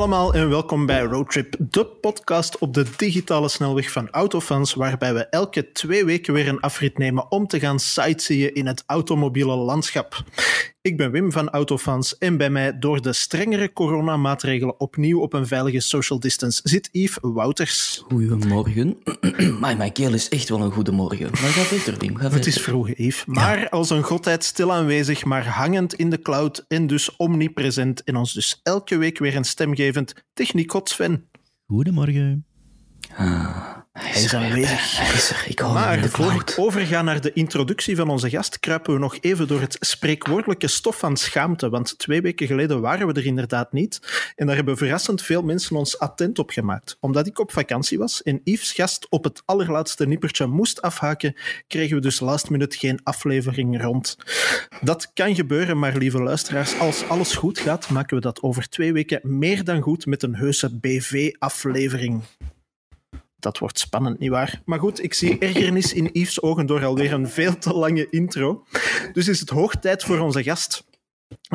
allemaal en welkom bij Roadtrip, de podcast op de digitale snelweg van Autofans, waarbij we elke twee weken weer een afrit nemen om te gaan sightseeën in het automobiele landschap. Ik ben Wim van Autofans en bij mij door de strengere coronamaatregelen opnieuw op een veilige social distance zit Yves Wouters. Goedemorgen. maar mijn keel is echt wel een goede morgen. Maar ga verder, Wim. Ga Het is vroeg, Yves. Maar als een godheid stil aanwezig, maar hangend in de cloud en dus omnipresent en ons dus elke week weer een stemgevend techniek Sven. Goedemorgen. Ah, Hij is aanwezig. Hij is er. Ik hoor hem in Maar de voor ik overga naar de introductie van onze gast, kruipen we nog even door het spreekwoordelijke stof van schaamte. Want twee weken geleden waren we er inderdaad niet. En daar hebben verrassend veel mensen ons attent op gemaakt. Omdat ik op vakantie was en Yves' gast op het allerlaatste nippertje moest afhaken, kregen we dus last minute geen aflevering rond. Dat kan gebeuren, maar lieve luisteraars, als alles goed gaat, maken we dat over twee weken meer dan goed met een heuse BV-aflevering. Dat wordt spannend, nietwaar? Maar goed, ik zie ergernis in Yves' ogen door alweer een veel te lange intro. Dus is het hoog tijd voor onze gast.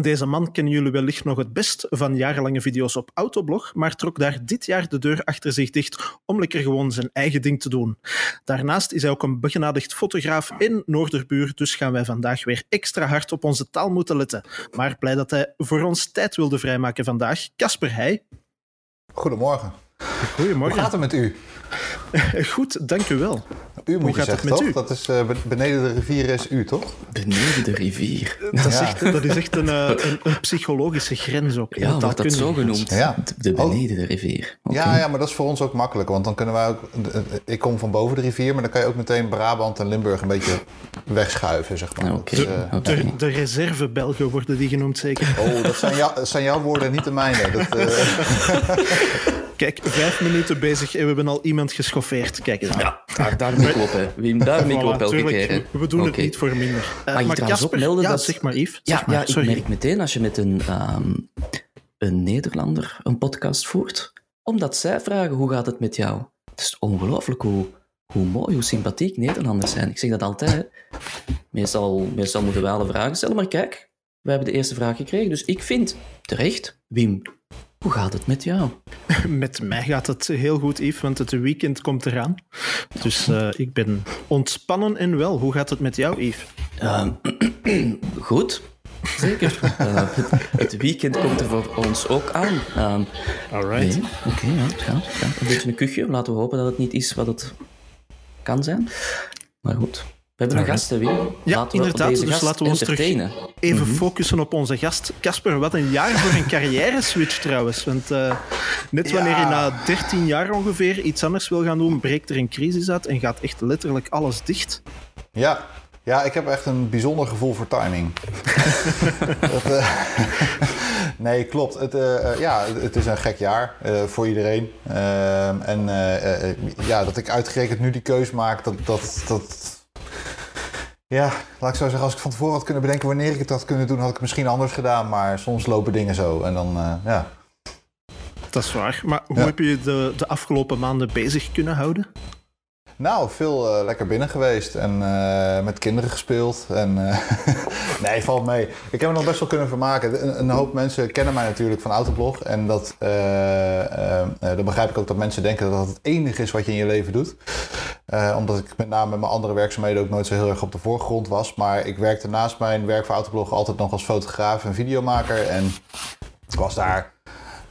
Deze man kennen jullie wellicht nog het best van jarenlange video's op Autoblog, maar trok daar dit jaar de deur achter zich dicht om lekker gewoon zijn eigen ding te doen. Daarnaast is hij ook een begenadigd fotograaf in Noorderbuur, dus gaan wij vandaag weer extra hard op onze taal moeten letten. Maar blij dat hij voor ons tijd wilde vrijmaken vandaag. Casper Heij, Goedemorgen. Hoe goedemorgen. gaat het met u? Goed, dank u wel. U moet je gaat het zeggen, met toch? u? Dat is eh, be- beneden de rivier is u, toch? Beneden de rivier. Dat is echt, dat is echt een, eh, een, een psychologische grens ook. Ja, wordt dat zo genoemd? Ja. De beneden de rivier. Oké. Ja, ja, maar dat is voor ons ook makkelijk. Want dan kunnen wij ook... eh, Ik kom van boven de rivier, maar dan kan je ook meteen Brabant en Limburg een beetje wegschuiven, zeg maar. Eh. De, de reserve-Belgen worden die genoemd, zeker. Oh, dat zijn, jou- dat zijn jouw woorden, niet de mijne. Dat, eh, Kijk, vijf minuten bezig en we hebben al iemand geschoffeerd. Kijk eens. Ja, daar, daar moet ik op, hè. Wim, daar moet ik op elke tuurlijk, keer. hè. we doen het niet voor minder. Eh, Mag je trouwens Casper- opmelden ja, dat- zeg maar, Yves. Ja, Zeg maar, ja, ik sorry. merk meteen als je met een, ehm, een Nederlander een podcast voert, omdat zij vragen hoe gaat het met jou. Het is ongelooflijk hoe, hoe mooi, hoe sympathiek Nederlanders zijn. Ik zeg dat altijd. hè. Meestal, meestal moeten wij alle vragen stellen, maar kijk, we hebben de eerste vraag gekregen. Dus ik vind, terecht, Wim, hoe gaat het met jou? Met mij gaat het heel goed, Yves, want het weekend komt eraan. Dus eh, ik ben ontspannen en wel. Hoe gaat het met jou, Yves? Ehm, goed, zeker. Eh, het, weekend komt er voor ons ook aan. Ehm, Alright. Nee, oké, ja, gaat. Een beetje een kuchje. Laten we hopen dat het niet is wat het kan zijn. Maar goed. We hebben een gast, Wim. Ja, laten we inderdaad, Deze dus gast laten we ons terug-. Even Mhm. focussen op onze gast. Casper, wat een jaar voor een carrière-switch trouwens. Want eh, net wanneer je na 13 jaar ongeveer iets anders wil gaan doen, breekt er een crisis uit en gaat echt letterlijk alles dicht. ja. ja, ik heb echt een bijzonder gevoel voor timing. dat, eh, nee, klopt. Het, eh, ja, het is een gek jaar eh, voor iedereen. Ehm, en ja, dat ik uitgerekend nu die keus maak, dat, dat, dat... Ja, laat ik zo zeggen, als ik van tevoren had kunnen bedenken wanneer ik het had kunnen doen, had ik het misschien anders gedaan. Maar soms lopen dingen zo. En dan, eh, ja. Dat is waar. Maar hoe Ja. heb je je de, de afgelopen maanden bezig kunnen houden? Nou, veel eh, lekker binnen geweest en eh, met kinderen gespeeld. En, eh, nee, valt mee. Ik heb me nog best wel kunnen vermaken. Een, hoop mensen kennen mij natuurlijk van Autoblog. En dat, begrijp ik ook dat mensen denken dat dat het enige is wat je in je leven doet. Omdat ik met name met mijn andere werkzaamheden ook nooit zo heel erg op de voorgrond was. Maar ik werkte naast mijn werk voor Autoblog altijd nog als fotograaf en videomaker. En ik was daar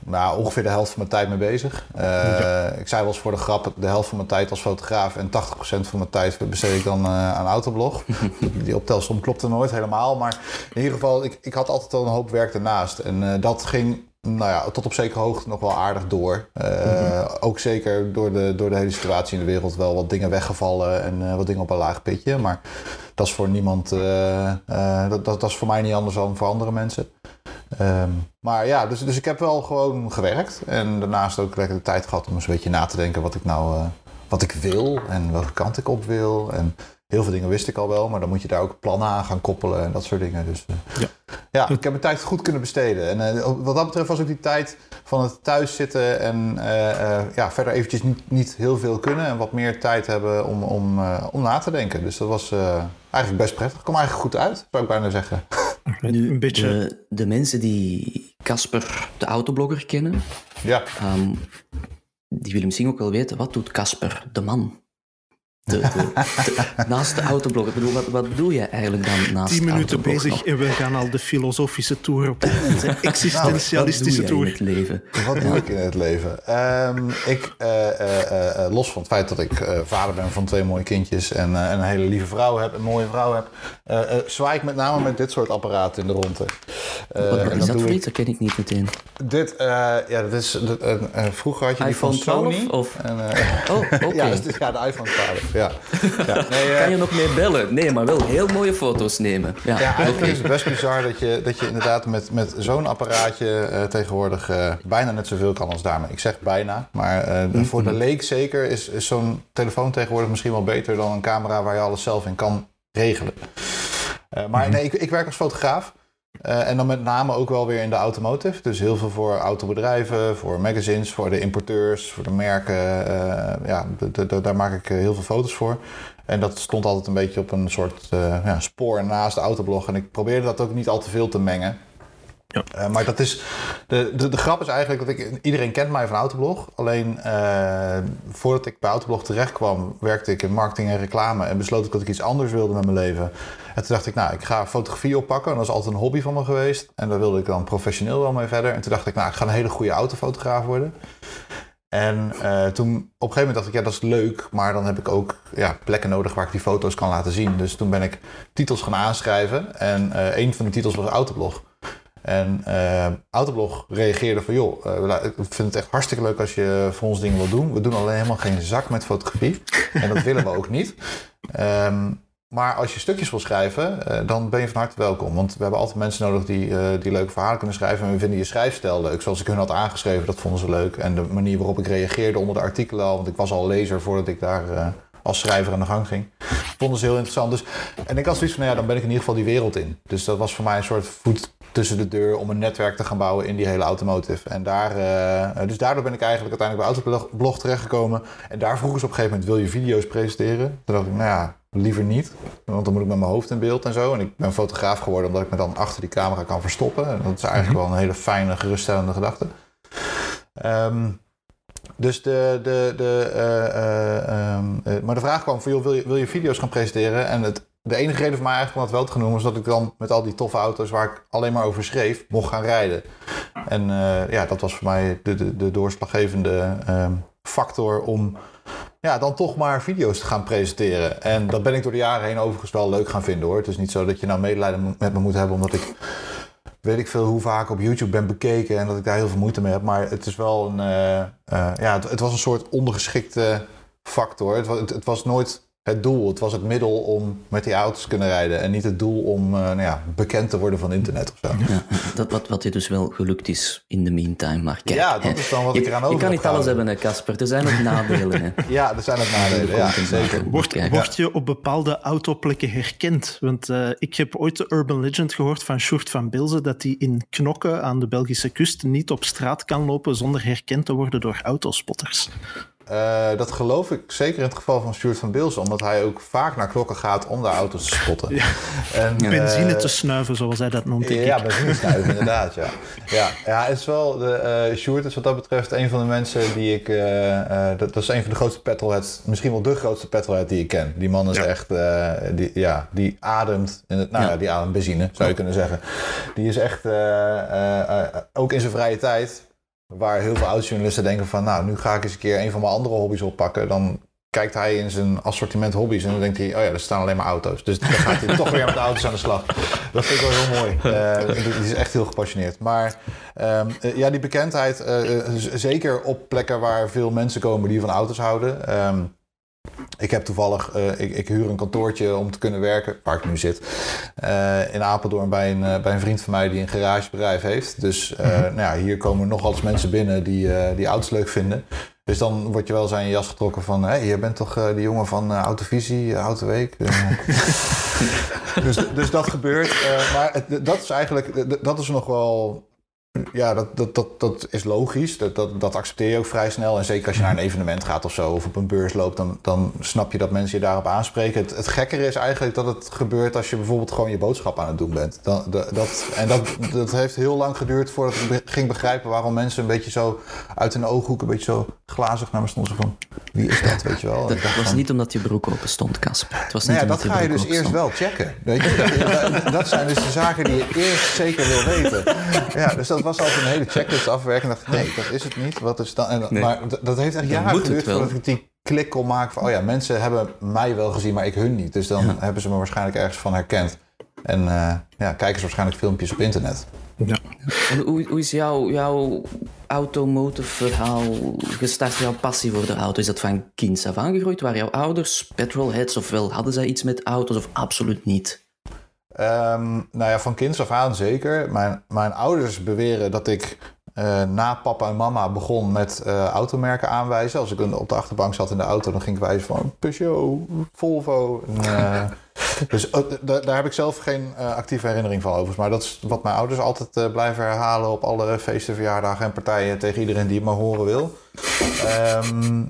nou, ongeveer de helft van mijn tijd mee bezig. Eh, Ik zei wel eens voor de grap, de helft van mijn tijd als fotograaf en 80% van mijn tijd besteed ik dan eh, aan Autoblog. Die optelsom klopte nooit helemaal, maar in ieder geval, ik, ik had altijd al een hoop werk ernaast. En eh, dat ging nou ja, tot op zekere hoogte nog wel aardig door. Eh, Ook zeker door de, door de hele situatie in de wereld wel wat dingen weggevallen en wat dingen op een laag pitje. Maar dat is voor niemand, dat, dat, dat is voor mij niet anders dan voor andere mensen. Ehm, maar ja, dus, dus ik heb wel gewoon gewerkt. En daarnaast ook lekker de tijd gehad om eens een beetje na te denken wat ik nou eh, wat ik wil en welke kant ik op wil. En heel veel dingen wist ik al wel, maar dan moet je daar ook plannen aan gaan koppelen en dat soort dingen. Dus eh, Ja. ja. ik heb mijn tijd goed kunnen besteden. En eh, wat dat betreft was ook die tijd van het thuis zitten en ja, verder eventjes niet, niet heel veel kunnen en wat meer tijd hebben om, om, om na te denken. Dus dat was eigenlijk best prettig. Kom eigenlijk goed uit, zou ik bijna zeggen. Nu, een beetje. de, de mensen die Casper, de autoblogger, kennen, Ja. Ehm, die willen misschien ook wel weten, wat doet Casper, de man? De, de, de- naast de autoblog. Ik bedoel, wat, wat bedoel je eigenlijk dan naast Tien minuten bezig nog? en we gaan al de filosofische tour op. De Wat doe existentialistische jij in tour. het leven? Wat doe ik in het leven? Ehm, ik, eh, eh, eh, los van het feit dat ik eh, vader ben van twee mooie kindjes en, eh, en een hele lieve vrouw heb, een mooie vrouw heb, eh, eh, zwaai ik met name met dit soort apparaten in de ronde. Eh, Wat, wat is dat doe voor ik- iets? Dat ken ik niet meteen. Dit, eh, ja, dat is, dat, vroeger had je die van iPhone 12 Sony. of- En, eh, Oh, oké. ja, dus, ja, de iPhone 12. Ja. Ja, nee, Kan je nog mee bellen? Nee, maar wel heel mooie foto's nemen. Ja, Ja, eigenlijk is het best bizar dat je, dat je inderdaad met, met zo'n apparaatje eh, tegenwoordig eh, bijna net zoveel kan als daarmee. Ik zeg bijna, maar eh, Mhm. voor de leek zeker is, is zo'n telefoon tegenwoordig misschien wel beter dan een camera waar je alles zelf in kan regelen. Maar nee, ik, ik werk als fotograaf. Eh, en dan met name ook wel weer in de automotive. Dus heel veel voor autobedrijven, voor magazines, voor de importeurs, voor de merken. eh, ja, daar maak ik eh, heel veel foto's voor. En dat stond altijd een beetje op een soort ja, spoor naast de autoblog. En ik probeerde dat ook niet al te veel te mengen. Ja. Maar dat is, de, de, de grap is eigenlijk dat ik, iedereen kent mij van Autoblog. Alleen voordat ik bij Autoblog terecht kwam, werkte ik in marketing en reclame. En besloot ik dat ik iets anders wilde met mijn leven. En toen dacht ik, nou, ik ga fotografie oppakken. En dat is altijd een hobby van me geweest. En daar wilde ik dan professioneel wel mee verder. En toen dacht ik, nou, ik ga een hele goede autofotograaf worden. En eh, toen op een gegeven moment dacht ik, ja, dat is leuk. Maar dan heb ik ook ja, plekken nodig waar ik die foto's kan laten zien. Dus toen ben ik titels gaan aanschrijven. En eh, een van die titels was Autoblog. En eh, Autoblog reageerde van, joh, ik vind het echt hartstikke leuk als je voor ons dingen wil doen. We doen alleen helemaal geen zak met fotografie. En dat willen we ook niet. Ehm, maar als je stukjes wil schrijven, eh, dan ben je van harte welkom. Want we hebben altijd mensen nodig die, eh, die leuke verhalen kunnen schrijven. En we vinden je schrijfstijl leuk. Zoals ik hun had aangeschreven, dat vonden ze leuk. En de manier waarop ik reageerde onder de artikelen al. Want ik was al lezer voordat ik daar eh, als schrijver aan de gang ging. Vonden ze heel interessant. Dus, en ik had zoiets van, nou ja, dan ben ik in ieder geval die wereld in. Dus dat was voor mij een soort voet tussen de deur om een netwerk te gaan bouwen in die hele automotive. En daar, dus daardoor ben ik eigenlijk uiteindelijk bij Autoblog terechtgekomen. En daar vroegen ze op een gegeven moment, wil je video's presenteren? Toen dacht ik, nou ja, liever niet. Want dan moet ik met mijn hoofd in beeld en zo. En ik ben fotograaf geworden omdat ik me dan achter die camera kan verstoppen. En dat is eigenlijk wel een hele fijne, geruststellende gedachte. Ehm, dus de, de, de, eh, eh, ehm, eh, maar de vraag kwam van, joh, wil je, wil je video's gaan presenteren? En het, de enige reden voor mij eigenlijk om dat wel te doen... was dat ik dan met al die toffe auto's waar ik alleen maar over schreef... mocht gaan rijden. En ja, dat was voor mij de, de, de doorslaggevende ehm, factor om... Ja, dan toch maar video's te gaan presenteren. En dat ben ik door de jaren heen overigens wel leuk gaan vinden hoor. Het is niet zo dat je nou medelijden met me moet hebben omdat ik weet ik veel hoe vaak op YouTube ben bekeken en dat ik daar heel veel moeite mee heb. Maar het is wel een, eh, eh, ja, het, het was een soort ondergeschikte factor. Het het, het was nooit het doel. Het was het middel om met die auto's te kunnen rijden. En niet het doel om eh, nou ja, bekend te worden van internet of zo. Ja, dat, wat, wat je dus wel gelukt is in de meantime. Maar kijk, Ja, dat hè, is dan wat je, ik eraan je over kan heb niet alles hebben, hè, Casper. Er zijn ook nadelen. Hè. Ja, er zijn ook nadelen. Ja, zeker. word je op bepaalde autoplekken herkend? Want eh, ik heb ooit de urban legend gehoord van Sjoerd van Bilze dat hij in Knokke aan de Belgische kust niet op straat kan lopen zonder herkend te worden door autospotters. Eh, dat geloof ik zeker in het geval van Stuart van Beels, omdat hij ook vaak naar klokken gaat om de auto's te spotten. En, Benzine eh, te snuiven, zoals hij dat noemt, Ja, ik. benzinesnuiven, inderdaad, ja. Ja, ja is wel, de, eh Sjoerd is wat dat betreft een van de mensen die ik, dat, dat is een van de grootste petrolheads, misschien wel de grootste petrolhead die ik ken. Die man is Ja. echt, die, ja, die ademt, in het, nou ja. Die ademt benzine, zou je kunnen zeggen. Die is echt, ook in zijn vrije tijd, waar heel veel autojournalisten denken van, nou, nu ga ik eens een keer een van mijn andere hobby's oppakken, dan kijkt hij in zijn assortiment hobby's en dan denkt hij, oh ja, er staan alleen maar auto's. Dus dan gaat hij toch weer met de auto's aan de slag. Dat vind ik wel heel mooi. Die is echt heel gepassioneerd. Maar ehm, eh, ja, die bekendheid, eh, zeker op plekken waar veel mensen komen die van auto's houden. Ehm, ik heb toevallig, eh, ik, ik huur een kantoortje om te kunnen werken, waar ik nu zit, eh, in Apeldoorn bij een, eh, bij een vriend van mij die een garagebedrijf heeft. Dus eh, nou ja, hier komen nogal eens mensen binnen die, die auto's leuk vinden. Dus dan word je wel eens aan je jas getrokken van... hé, hey, je bent toch die jongen van Autovisie, Autoweek? Eh, dus, dus dat gebeurt. maar het, dat is eigenlijk... dat is nog wel ja, dat, dat, dat, dat is logisch. Dat, dat, dat accepteer je ook vrij snel. En zeker als je naar een evenement gaat of zo, of op een beurs loopt, dan, dan snap je dat mensen je daarop aanspreken. Het, het gekkere is eigenlijk dat het gebeurt als je bijvoorbeeld gewoon je boodschap aan het doen bent. Dan, dat, dat, en dat, dat heeft heel lang geduurd voordat ik ging begrijpen waarom mensen een beetje zo uit hun ooghoek, een beetje zo glazig naar me stonden. Van wie is dat, weet je wel? Dat, was niet omdat je broek open stond, Casper. Het was Nou niet ja, dat ga je dus eerst stond. wel checken. Weet je? Dat, dat zijn dus de zaken die je eerst zeker wil weten. Ja, dus dat was altijd een hele checklist afwerken. En dacht nee, dat is het niet. Wat is dan? En, Nee. Maar dat heeft echt jaren moet het geduurd wel. voordat ik die klik kon maken van... oh ja, mensen hebben mij wel gezien, maar ik hun niet. Dus dan hebben ze me waarschijnlijk ergens van herkend. En eh, ja, kijken ze waarschijnlijk filmpjes op internet. Ja. En hoe, hoe is jouw, jouw automotive verhaal gestart, jouw passie voor de auto? Is dat van kinds af aangegroeid? Waren jouw ouders petrolheads ofwel hadden zij iets met auto's of absoluut niet? Ehm, nou ja, van kinds af aan zeker. Mijn, mijn ouders beweren dat ik eh, na papa en mama begon met eh, automerken aanwijzen. Als ik op de achterbank zat in de auto, dan ging ik wijzen van Peugeot, Volvo. En, eh, dus da- daar heb ik zelf geen eh, actieve herinnering van overigens. Maar dat is wat mijn ouders altijd eh, blijven herhalen op alle feesten, verjaardagen en partijen tegen iedereen die het maar horen wil. Ehm,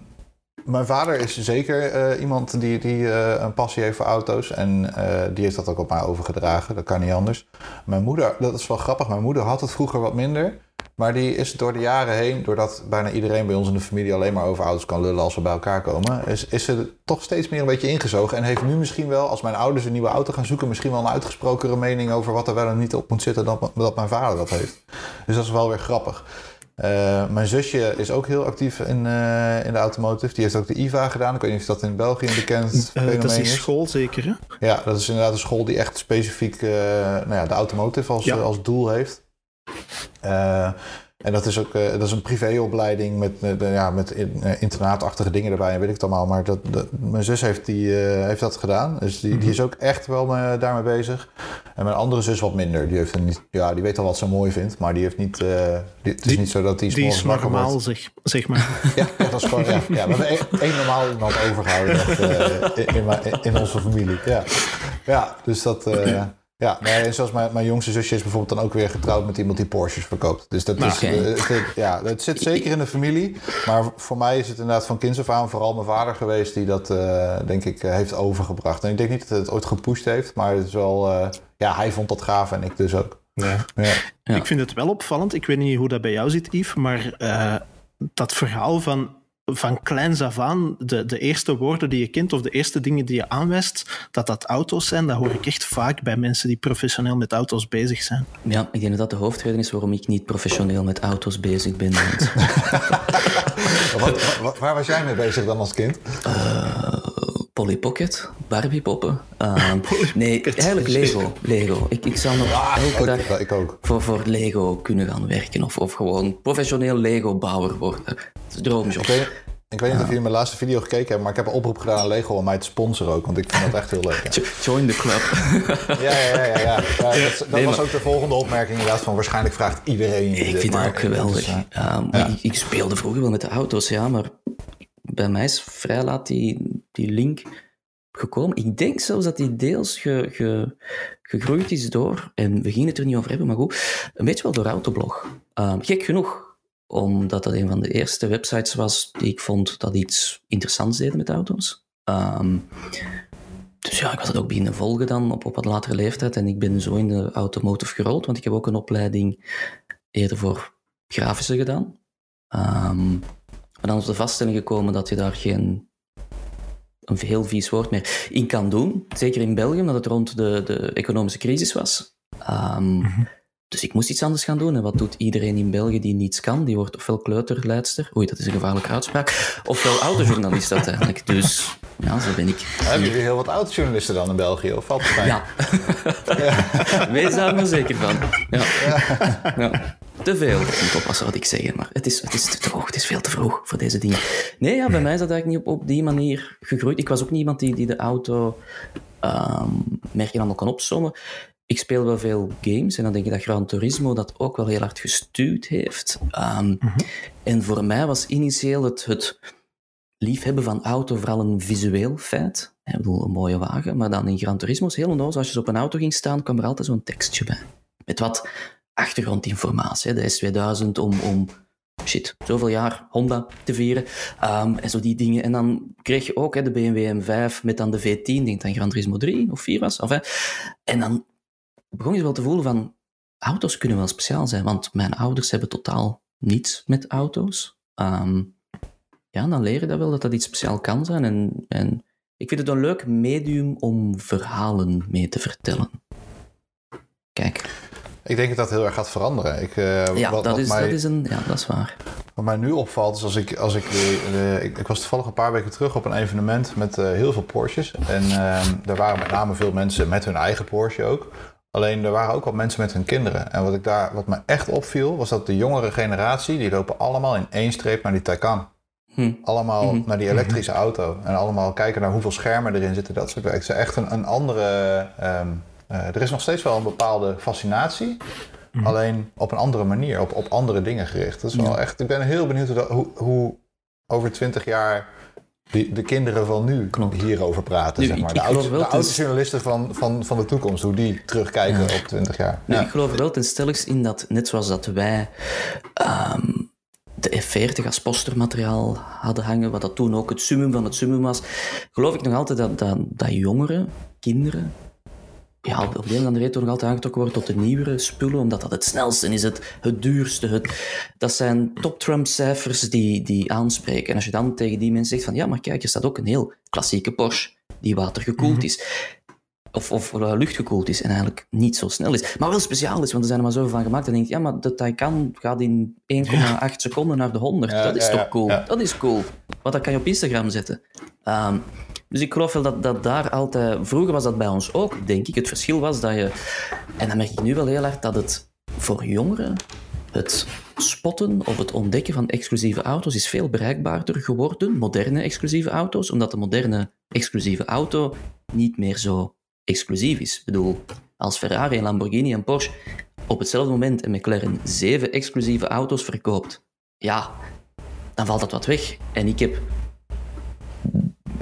mijn vader is zeker eh, iemand die, die een passie heeft voor auto's. En die heeft dat ook op mij overgedragen. Dat kan niet anders. Mijn moeder, dat is wel grappig. Mijn moeder had het vroeger wat minder. Maar die is door de jaren heen, doordat bijna iedereen bij ons in de familie alleen maar over auto's kan lullen als we bij elkaar komen, is, is ze toch steeds meer een beetje ingezogen. En heeft nu misschien wel, als mijn ouders een nieuwe auto gaan zoeken, misschien wel een uitgesprokere mening over wat er wel en niet op moet zitten dan dat mijn vader dat heeft. Dus dat is wel weer grappig. Eh, mijn zusje is ook heel actief in, eh, in de automotive. Die heeft ook de IVA gedaan. Ik weet niet of dat in België een bekend Eh, fenomeen dat is die is. school zeker, hè? Ja, dat is inderdaad een school die echt specifiek eh, nou ja, de automotive als, Ja. als doel heeft. Eh, en dat is ook eh, dat is een privéopleiding met, eh, de, ja, met in- internaatachtige dingen erbij en weet ik het allemaal. Maar dat, dat- mijn zus heeft, die, heeft dat gedaan. Dus die, Mhm. die is ook echt wel eh, daarmee bezig. En mijn andere zus wat minder. Die, heeft niet, ja, die weet al wat ze mooi vindt. Maar die heeft niet... die, het is Die- niet zo dat die, Die is normaal, zeg, zeg maar. Ja, dat is gewoon, ja, ja, we hebben één, normaal iemand overgehouden eh, in, in onze familie. Ja, ja dus dat... ja, nee, en zoals mijn, mijn jongste zusje is bijvoorbeeld dan ook weer getrouwd met iemand die Porsches verkoopt. Dus dat is, Oké. eh, het, het- ja, het zit zeker in de familie. Maar voor mij is het inderdaad van kinds af aan vooral mijn vader geweest die dat, eh, denk ik, eh, heeft overgebracht. En ik denk niet dat hij het ooit gepusht heeft, maar het is wel... eh, ja, hij vond dat gaaf en ik dus ook. Ja. Ja. Ja. Ik vind het wel opvallend. Ik weet niet hoe dat bij jou zit, Yves, maar eh, dat verhaal van, van kleins af aan, de, de eerste woorden die je kent of de eerste dingen die je aanwijst, dat dat auto's zijn, dat hoor ik echt vaak bij mensen die professioneel met auto's bezig zijn. Ja, ik denk dat dat de hoofdreden is waarom ik niet professioneel met auto's bezig ben. Want, Wat, wat- waar was jij mee bezig dan als kind? Polly Pocket, Barbie poppen. Ehm, nee, eigenlijk Lego. Lego. Ik, ik zou nog elke Ook, dag ik ook. voor, voor Lego kunnen gaan werken of, of gewoon professioneel Lego-bouwer worden. Het droomjob. Ik weet, ik weet niet of jullie mijn laatste video gekeken hebben, maar ik heb een oproep gedaan aan Lego om mij te sponsoren ook, want ik vind dat echt heel leuk. Ja, Join the club. ja, ja. ja, ja, ja. Dat dat Nee, was maar- ook de volgende opmerking inderdaad van waarschijnlijk vraagt iedereen Ik dit, vind maar ook geweldig. is, eh, ja. ik, ik speelde vroeger wel met de auto's, ja, maar bij mij is vrij laat die, die link gekomen. Ik denk zelfs dat die deels ge, ge- gegroeid is door, en we gingen het er niet over hebben, maar goed, een beetje wel door Autoblog. Ehm, gek genoeg, omdat dat een van de eerste websites was die ik vond dat iets interessants deden met auto's. Ehm, dus ja, ik was het ook beginnen volgen dan op, op wat latere leeftijd. En ik ben zo in de automotive gerold, want ik heb ook een opleiding eerder voor grafische gedaan. Ehm, maar dan is de vaststelling gekomen dat je daar geen een heel vies woord meer in kan doen. Zeker in België, omdat het rond de, de economische crisis was. Ehm, Dus ik moest iets anders gaan doen. En wat doet iedereen in België die niets kan? Die wordt ofwel kleuterleidster, oei, dat is een gevaarlijke uitspraak, ofwel autojournalist uiteindelijk. Dus ja, zo ben ik. Hebben jullie heel wat autojournalisten dan in België? Of valt het mee? Ja. Wees daar maar zeker van. Ja. Ja. Te veel. Ik moet oppassen wat ik zeg, maar het is, het is te vroeg. Het is veel te vroeg voor deze dingen. Nee, ja, bij mij is dat eigenlijk niet op, op die manier gegroeid. Ik was ook niet iemand die, die de auto ehm merken allemaal kan opzommen. Ik speel wel veel games en dan denk ik dat Gran Turismo dat ook wel heel hard gestuurd heeft. Ehm, En voor mij was initieel het, het liefhebben van auto vooral een visueel feit. Ik bedoel, een mooie wagen, maar dan in Gran Turismo is heel onnozel. Als je zo op een auto ging staan, kwam er altijd zo'n tekstje bij. Met wat achtergrondinformatie. hè. De S2000 om, om shit, zoveel jaar Honda te vieren. Ehm, en zo die dingen. En dan kreeg je ook hè, de BMW M5 met dan de V10, ik denk dat Gran Turismo 3 of 4 was. Enfin, en dan begon je wel te voelen van, auto's kunnen wel speciaal zijn, want mijn ouders hebben totaal niets met auto's. Ehm, ja, dan leer je dat wel, dat dat iets speciaal kan zijn. En, en ik vind het een leuk medium om verhalen mee te vertellen. Kijk, Ik denk dat dat heel erg gaat veranderen. Ik, eh, ja, wat, dat, wat is, mij, dat is een... Ja, dat is waar. wat mij nu opvalt, is als ik... Als ik, de, de- ik, ik was toevallig een paar weken terug op een evenement met eh, heel veel Porsches. En ehm er waren met name veel mensen met hun eigen Porsche ook. Alleen er waren ook wel mensen met hun kinderen. En wat, ik daar, wat me echt opviel, was dat de jongere generatie... die lopen allemaal in één streep naar die Taycan. Hm. Allemaal Mhm. naar die elektrische auto. En allemaal kijken naar hoeveel schermen erin zitten. Dat soort werk. Het is echt een, een andere... ehm, eh, er is nog steeds wel een bepaalde fascinatie. Alleen op een andere manier. Op, op andere dingen gericht. Dat is wel Ja. echt... Ik ben heel benieuwd hoe, hoe, hoe over twintig jaar... Die, de kinderen van nu Klopt. hierover praten. Nu, zeg maar. De, de oude is- journalisten van, van, van de toekomst. Hoe die terugkijken Ja. op twintig jaar. Ja. ik geloof er wel ten stelligste in dat, net zoals dat wij ehm, de F40 als postermateriaal hadden hangen, wat dat toen ook het summum van het summum was, geloof ik nog altijd dat, dat, dat jongeren, kinderen, ja, op de een of andere toch nog altijd aangetrokken worden tot de nieuwere spullen, omdat dat het snelste is, het, het duurste. Het, dat zijn top-Trump-cijfers die, die aanspreken. En als je dan tegen die mensen zegt van, ja, maar kijk, er staat ook een heel klassieke Porsche die watergekoeld is of, of uh, luchtgekoeld is en eigenlijk niet zo snel is. Maar wel speciaal is, want er zijn er maar zoveel van gemaakt. En dan denk je, ja, maar de Taycan gaat in 1,8 seconden naar de 100. Ja, dat is ja, toch cool? Dat is cool. Want dat kan je op Instagram zetten. Ehm, dus ik geloof wel dat, dat daar altijd... Vroeger was dat bij ons ook, denk ik. Het verschil was dat je... En dan merk ik nu wel heel hard dat het voor jongeren... Het spotten of het ontdekken van exclusieve auto's is veel bereikbaarder geworden. Moderne exclusieve auto's. Omdat de moderne exclusieve auto niet meer zo exclusief is. Ik bedoel, als Ferrari, Lamborghini en Porsche op hetzelfde moment een McLaren zeven exclusieve auto's verkoopt, ja, dan valt dat wat weg. En ik heb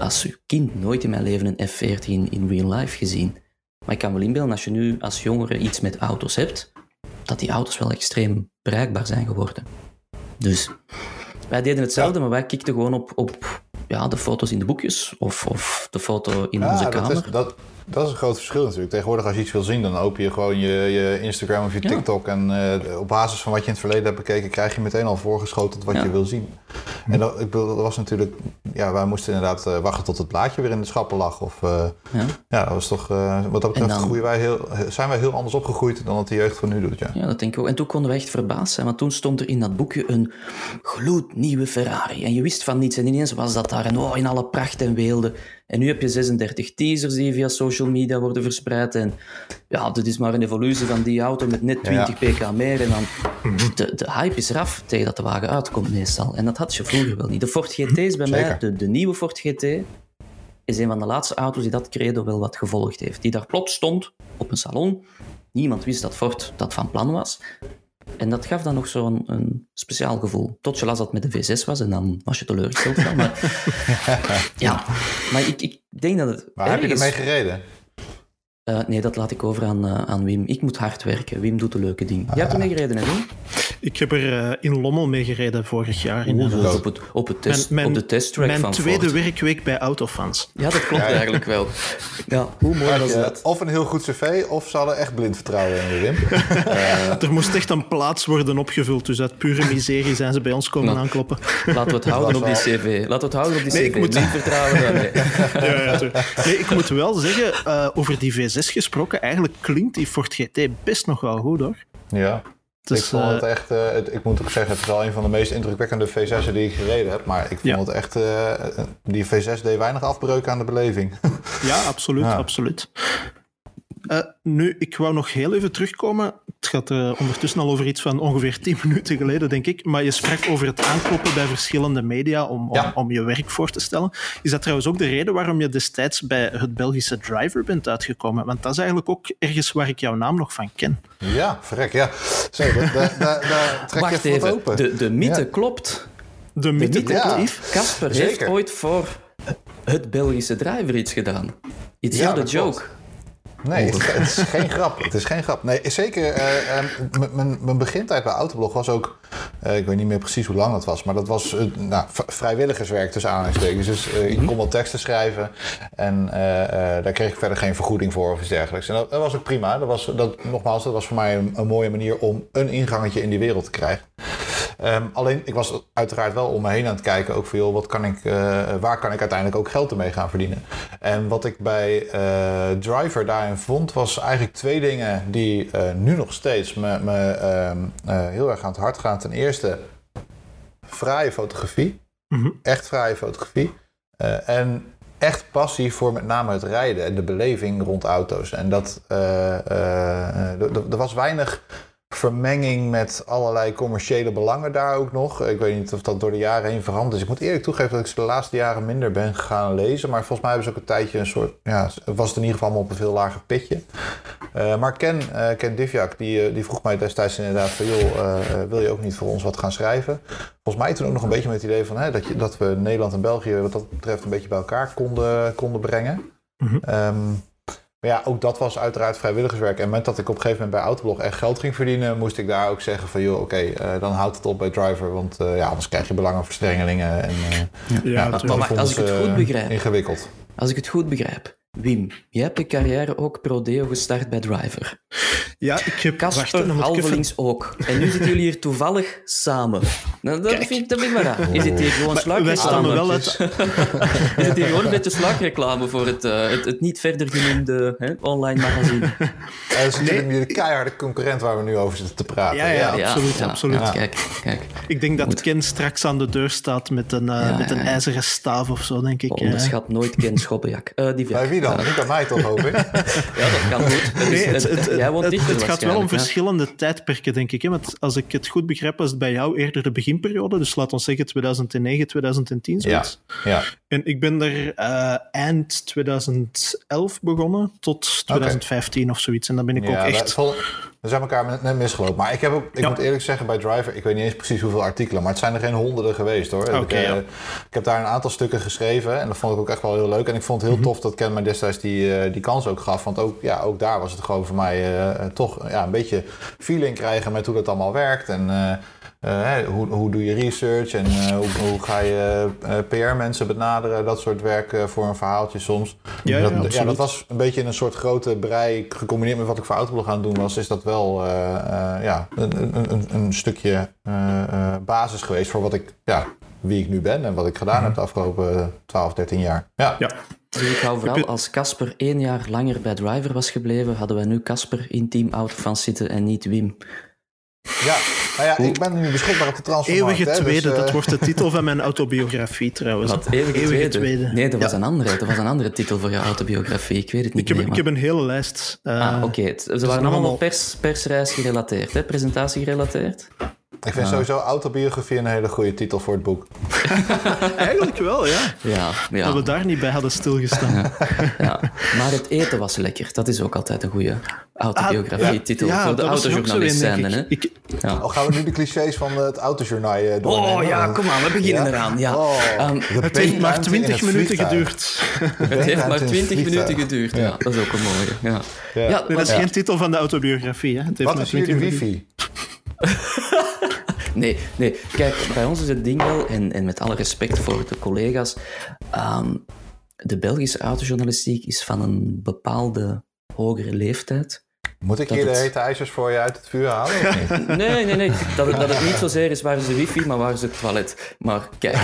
als kind nooit in mijn leven een F40 in, in real life gezien. Maar ik kan wel inbeelden, als je nu als jongere iets met auto's hebt, dat die auto's wel extreem bereikbaar zijn geworden. Dus wij deden hetzelfde, maar wij kikten gewoon op, op ja, de foto's in de boekjes of, of de foto in onze Ja, dat kamer. is, dat, dat is een groot verschil natuurlijk. Tegenwoordig als je iets wil zien, dan open je gewoon je, je Instagram of je Ja. TikTok. En eh, op basis van wat je in het verleden hebt bekeken, krijg je meteen al voorgeschoteld wat Ja. je wil zien. En dat, ik bedoel, dat was natuurlijk, ja, wij moesten inderdaad eh, wachten tot het blaadje weer in de schappen lag. Of, eh, Ja. ja, dat was toch, wat dat betreft dan- groeien wij heel, zijn wij heel anders opgegroeid dan dat de jeugd van nu doet. Ja. Ja, dat denk ik ook. En toen konden we echt verbaasd zijn, want toen stond er in dat boekje een gloednieuwe Ferrari. En je wist van niets en ineens was dat daar en oh, in alle pracht en weelde. En nu heb je 36 teasers die via social media worden verspreid. En ja, dit is maar een evolutie van die auto met net 20 pk meer. En dan, de, de hype is eraf tegen dat de wagen uitkomt meestal. En dat had je vroeger wel niet. De Ford GT is bij mij, de, de nieuwe Ford GT, is een van de laatste auto's die dat credo wel wat gevolgd heeft. Die daar plots stond op een salon. Niemand wist dat Ford dat van plan was. En dat gaf dan nog zo'n een speciaal gevoel. Tot je las dat het met de V6 was en dan was je teleurgesteld. van. Maar, ja, maar ik, ik denk dat het. Maar heb je ermee gereden? Eh, nee, dat laat ik over aan, eh, aan Wim. Ik moet hard werken. Wim doet de leuke dingen. Jij hebt ermee gereden, hè, Wim? Ik heb er eh, in Lommel mee gereden vorig jaar. inderdaad. Op, het, op, het test, Mijn- op de testtrack Mijn van tweede Ford. werkweek bij Autofans. Ja, dat klopt Ja, ja. eigenlijk wel. Ja, hoe mooi was Ja, dat? of een heel goed cv, of ze hadden echt blind vertrouwen in Wim. Er moest echt een plaats worden opgevuld, dus uit pure miserie zijn ze bij ons komen Nou. aankloppen. Laten we het houden op die cv. Laten we het houden op die Nee, cv. ik moet- Niet vertrouwen. dan, nee. Ja, nee, ik moet wel zeggen, eh, over die V6 gesproken, eigenlijk klinkt die Ford GT best nog wel goed hoor. Ja. Dus, ik vond eh, het echt, eh, het- ik moet ook zeggen, het is wel een van de meest indrukwekkende V6'en die ik gereden heb. Maar ik vond Ja. het echt, eh, die V6 deed weinig afbreuk aan de beleving. Ja, absoluut, Ja. absoluut. Eh, nu, ik wou nog heel even terugkomen. Het gaat eh, ondertussen al over iets van ongeveer 10 minuten geleden, denk ik. Maar je sprak over het aankloppen bij verschillende media om, om, Ja. om je werk voor te stellen. Is dat trouwens ook de reden waarom je destijds bij het Belgische Driver bent uitgekomen? Want dat is eigenlijk ook ergens waar ik jouw naam nog van ken. Ja, verrek, ja. Zo, dat- daar, daar, daar trek Wacht je even wat even. open. De, de mythe Ja. klopt. De De mythe Ja. klopt. Casper heeft ooit voor het Belgische driver iets gedaan. It's Ja, not a joke. klopt. Nee, het, het is geen grap. Het is geen grap. Nee, zeker. eh, eh, m- mijn- mijn begintijd bij Autoblog was ook... eh, ik weet niet meer precies hoe lang dat was. Maar dat was eh, nou, vrijwilligerswerk tussen aanhalingstekens. Dus eh, ik kon wel teksten schrijven. En daar kreeg ik verder geen vergoeding voor of iets dergelijks. En dat, dat was ook prima. Dat was, dat, nogmaals, dat was voor mij een, een mooie manier om een ingangetje in die wereld te krijgen. Ehm, alleen, ik was uiteraard wel om me heen aan het kijken. Ook van, joh, wat kan ik, waar kan ik uiteindelijk ook geld ermee gaan verdienen? En wat ik bij Driver daarin vond, was eigenlijk twee dingen die nu nog steeds me, me ehm, eh, heel erg aan het hart gaan. Ten eerste, fraaie fotografie. Mhm. Echt fraaie fotografie. Eh, en echt passie voor met name het rijden en de beleving rond auto's. En dat, eh, eh, er- was weinig vermenging met allerlei commerciële belangen daar ook nog. Ik weet niet of dat door de jaren heen veranderd is. Ik moet eerlijk toegeven dat ik ze de laatste jaren minder ben gaan lezen. Maar volgens mij hebben ze ook een tijdje een soort... Ja, was het in ieder geval allemaal op een veel lager pitje. Eh, maar Ken, eh, Ken Divjak, die, eh, die vroeg mij destijds inderdaad van... joh, wil je ook niet voor ons wat gaan schrijven? Volgens mij toen ook nog een beetje met het idee van... Hè, dat, je, dat we Nederland en België wat dat betreft een beetje bij elkaar konden, konden brengen. Ehm, maar ja, ook dat was uiteraard vrijwilligerswerk. En met dat ik op een gegeven moment bij Autoblog echt geld ging verdienen... moest ik daar ook zeggen van... joh, oké, eh, dan houdt het op bij Driver. Want eh, ja, anders krijg je belangenverstrengelingen. En, eh, Ja, ja, natuurlijk. dat maar als ik het goed begrijp- Ingewikkeld. Als ik het goed begrijp. Wim, jij hebt je carrière ook pro-deo gestart bij Driver. ja, ik heb... Kasper even- halvelings ook. En nu zitten jullie hier toevallig samen. Nou, dat, Kijk. vind, ik- dat vind ik maar raar. Is het hier gewoon Maar wij stammen sluikreclame? wel uit... Is het hier gewoon een beetje sluikreclame voor het, eh, het, het niet verder genoemde hè, online magazine? Dat is natuurlijk nu de keiharde concurrent waar we nu over zitten te praten. Ja, ja. Absoluut, absoluut. ja, Kijk, kijk. Ik denk dat Goed. Ken straks aan de deur staat met een, eh, Ja, met een ja, ja. ijzeren staaf of zo, denk ik. Onderschat nooit Ken Schoppenjak. Eh die dan? Niet bij mij toch, hoop ik? Ja, dat kan goed. Nee, is- het, het, jij woont het, dichter het gaat wel om verschillende tijdperken, denk ik. Hè? Want als ik het goed begrijp, was het bij jou eerder de beginperiode. Dus laat ons zeggen 2009, 2010, Ja, zoiets. ja. En ik ben er eh, eind 2011 begonnen tot 2015 of zoiets. En dan ben ik ja ook echt... vol- We zijn elkaar net- misgelopen. Maar ik, heb ook, ik Ja. moet eerlijk zeggen, bij Driver, ik weet niet eens precies hoeveel artikelen, maar het zijn er geen honderden geweest hoor. Oké, ik, eh, ja. ik heb daar een aantal stukken geschreven en dat vond ik ook echt wel heel leuk. En ik vond het heel Mhm. tof dat Ken mij destijds die, eh, die kans ook gaf. Want ook, ja, ook daar was het gewoon voor mij eh, toch ja, een beetje feeling krijgen met hoe dat allemaal werkt. En eh, hoe, hoe doe je research en eh, hoe, hoe ga je eh, PR-mensen benaderen, dat soort werk voor een verhaaltje soms. Ja, dat, ja, dat was een beetje in een soort grote brei, gecombineerd met wat ik voor Autoblog aan het doen was, is dat wel eh, eh, ja, een, een, een, stukje eh, eh, basis geweest voor wat ik, ja, wie ik nu ben en wat ik gedaan heb de afgelopen 12, 13 jaar. Ja, Ja. Dus ik hou vooral, als Casper één jaar langer bij Driver was gebleven, hadden wij nu Casper in team Autofans zitten en niet Wim. Ja. Nou ja, ik ben nu beschikbaar op de transfermarkt. Eeuwige hè, tweede, dus, eh, dat wordt de titel van mijn autobiografie trouwens. Wat, eeuwige, Eeuwige tweede? tweede. Nee, dat was, Ja. een andere, dat was een andere titel voor je autobiografie. Ik weet het niet Ik heb, meer. ik heb een hele lijst. eh, Ah, oké. Ze waren allemaal allemaal- pers, persreis gerelateerd, hè? presentatie gerelateerd. Ik vind sowieso autobiografie een hele goede titel voor het boek. Eigenlijk wel, ja. Ja, ja, Dat we daar niet bij hadden stilgestaan. ja. Maar het eten was lekker. Dat is ook altijd een goede autobiografie-titel Ah, Ja, voor de autojournalist ik. Hè? ik. Ja. Al gaan we nu de clichés van het autojournaal eh, doornemen. Oh ja, kom aan, we beginnen Ja? eraan. Ja. Oh, Ehm, Het heeft maar beenruimte in 20 het minuten geduurd. Het heeft maar in 20 vliegtuig. minuten geduurd. Ja. dat is ook een mooie. Ja. Ja. Ja, Nee, dat is geen titel van de autobiografie. Hè. Het heeft Wat is hier de 20 minuten. wifi? Nee, nee, kijk, bij ons is het ding wel, en, en met alle respect voor de collega's, ehm, de Belgische autojournalistiek is van een bepaalde hogere leeftijd. Moet ik hier de het- hete ijzers voor je uit het vuur halen? Nee, nee, nee, dat het, dat het niet zozeer is waar is de wifi, maar waar is het toilet. Maar kijk,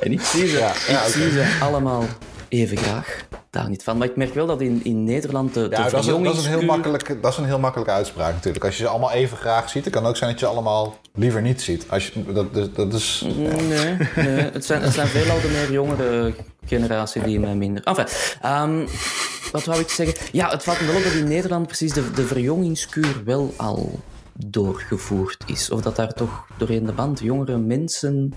en ik zie ze, Ja, ja, ik zie ze allemaal even graag. Daar niet van. Maar ik merk wel dat in, in Nederland de, de Ja, dat is, een, dat, is een heel makkelijke, dat is een heel makkelijke uitspraak natuurlijk. Als je ze allemaal even graag ziet, het kan ook zijn dat je ze allemaal liever niet ziet. Als je, dat, dat, dat is... Nee, nee. Het, zijn, het zijn veelal de meer jongere generatie die mij minder... Enfin, ehm, wat wou ik zeggen? Ja, het valt me wel op dat in Nederland precies de, de verjongingskuur wel al doorgevoerd is. Of dat daar toch doorheen de band jongere mensen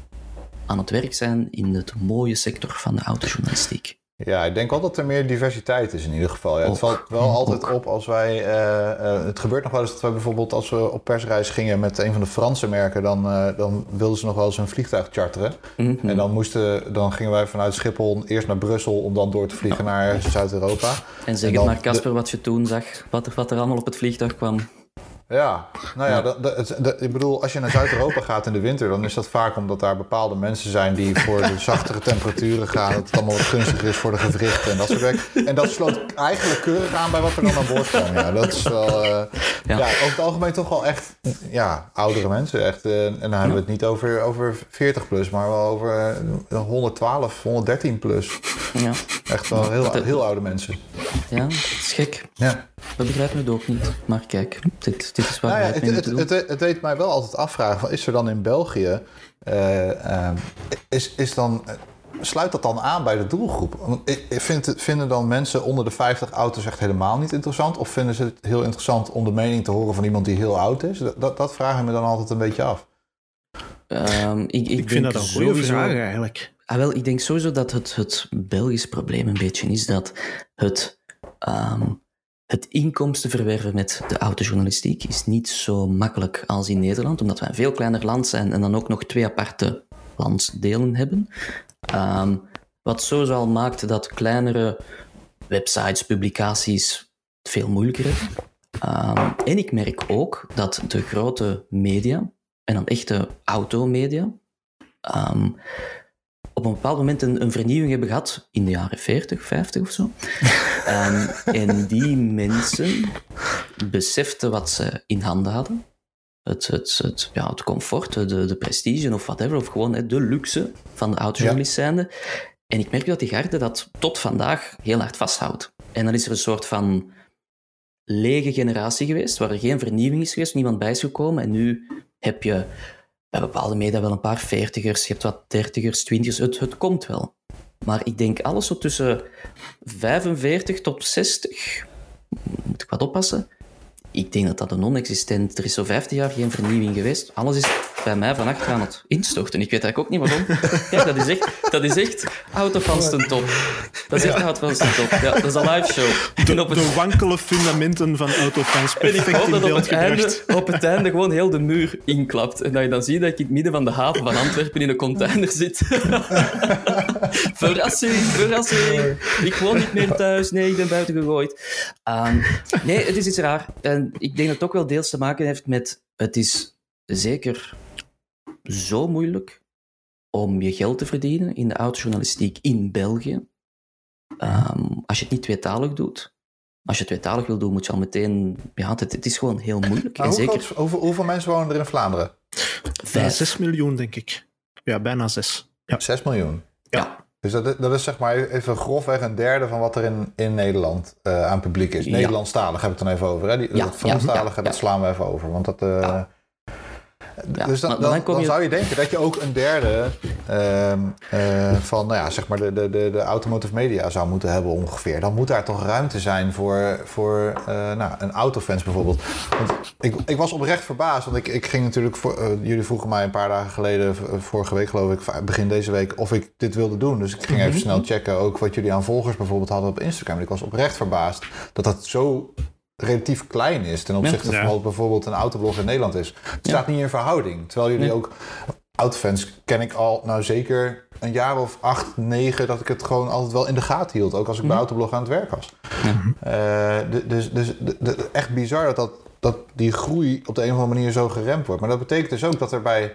aan het werk zijn in het mooie sector van de autojournalistiek. Ja, ik denk wel dat er meer diversiteit is in ieder geval. Ja, het valt wel altijd op als wij... eh, eh, het gebeurt nog wel eens dat wij bijvoorbeeld als we op persreis gingen met een van de Franse merken... dan, eh, dan wilden ze nog wel eens een vliegtuig charteren. Mhm. En dan, moesten, dan gingen wij vanuit Schiphol eerst naar Brussel om dan door te vliegen naar Zuid-Europa. En zeg En het maar, Casper, wat je toen zag, wat er, wat er allemaal op het vliegtuig kwam. Ja, nou ja, Ja. dat, dat, het- dat- ik bedoel, als je naar Zuid-Europa gaat in de winter, dan is dat vaak omdat daar bepaalde mensen zijn die voor de zachtere temperaturen gaan. Dat het allemaal wat gunstiger is voor de gewrichten en dat soort werk. En dat sloot eigenlijk keurig aan bij wat er dan aan boord kwam. Ja, dat is wel, eh, ja. Ja. over het algemeen toch wel echt, ja, oudere mensen. Echt, eh, en dan hebben we het niet over, over 40 plus, maar wel over eh, 112, 113 plus. Ja, Echt wel heel, heel oude mensen. ja is gek. Ja. We begrijpen het ook niet. Maar kijk, dit, dit is waar Nou ja, het het, mee het, het, het deed mij wel altijd afvragen: van, is er dan in België. eh, eh, is, is dan, eh, sluit dat dan aan bij de doelgroep? Want ik- ik vind vinden dan mensen onder de 50 auto's echt helemaal niet interessant? Of vinden ze het heel interessant om de mening te horen van iemand die heel oud is? Dat, dat, dat vraag ik me dan altijd een beetje af. Ehm, ik, ik, Ik vind dat een goede sowieso- vraag eigenlijk. Ah, wel, ik denk sowieso dat het, het Belgisch probleem een beetje is dat het, ehm, het inkomsten verwerven met de autojournalistiek is niet zo makkelijk als in Nederland, omdat wij een veel kleiner land zijn en dan ook nog twee aparte landsdelen hebben. Ehm, wat sowieso al maakt dat kleinere websites, publicaties het veel moeilijker hebben. Ehm, en ik merk ook dat de grote media, en dan echte automedia, ehm, op een bepaald moment een, een vernieuwing hebben gehad in de jaren 40, 50 of zo. Ehm, en die mensen beseften wat ze in handen hadden. Het, het, het, ja, het comfort, de, de prestige of whatever, of gewoon hè, de luxe van de autojournalist zijnde. En ik merk dat die garde dat tot vandaag heel hard vasthoudt. En dan is er een soort van lege generatie geweest, waar er geen vernieuwing is geweest, niemand bij is gekomen. En nu heb je bij bepaalde media wel een paar veertigers, je hebt wat dertigers, twintigers, het, het komt wel. Maar ik denk alles zo tussen 45 tot 60, moet ik wat oppassen. Ik denk dat dat een non-existent... Er is zo 15 jaar geen vernieuwing geweest. Alles is bij mij van achter aan het instorten. Ik weet eigenlijk ook niet waarom. Kijk, dat is echt, dat is echt autofans ten top. Dat is echt ten top. Ja, dat is een live show. En op het De wankele fundamenten van autofans en ik perfect hoop dat op beeld het, einde, gebracht. op het einde gewoon heel de muur inklapt. En dat je dan ziet dat ik in het midden van de haven van Antwerpen in een container zit. verrassing, verrassing. Ik woon niet meer thuis. Nee, ik ben buiten gegooid. Ehm, nee, het is iets raar. En ik denk dat het ook wel deels te maken heeft met... Het is zeker zo moeilijk om je geld te verdienen in de autojournalistiek in België. Ehm, als je het niet tweetalig doet. Als je tweetalig wil doen, moet je al meteen... Ja, het, het is gewoon heel moeilijk. Maar en zeker groot- hoeveel, hoeveel mensen wonen er in Vlaanderen? Vijf. 6 miljoen, denk ik. Ja, bijna 6. Ja. 6 miljoen. Ja. Dus dat, dat is zeg maar even grofweg een derde van wat er in, in Nederland eh, aan publiek is. Ja. Nederlandstalig heb ik het dan even over. Hè? Die, Ja, dat slaan we even over. Want dat... eh, Ja. Dus dan, zou je denken dat je ook een derde ehm, eh, van nou ja, zeg maar de, de, de, de automotive media zou moeten hebben ongeveer. Dan moet daar toch ruimte zijn voor, voor eh, nou, een autofans bijvoorbeeld. Want ik, ik was oprecht verbaasd, want ik, ik ging natuurlijk... Voor, eh, jullie vroegen mij een paar dagen geleden, vorige week geloof ik, begin deze week, of ik dit wilde doen. Dus ik ging even snel checken ook wat jullie aan volgers bijvoorbeeld hadden op Instagram. En ik was oprecht verbaasd dat dat zo relatief klein is ten opzichte Ja. van wat bijvoorbeeld een autoblog in Nederland is. Het staat niet in verhouding. Terwijl jullie Nee. ook... Autofans ken ik al, nou zeker een jaar of acht, negen... dat ik het gewoon altijd wel in de gaten hield. Ook als ik bij Autoblog aan het werk was. Eh, dus dus de- de- echt bizar dat, dat, dat die groei op de een of andere manier zo geremd wordt. Maar dat betekent dus ook dat er bij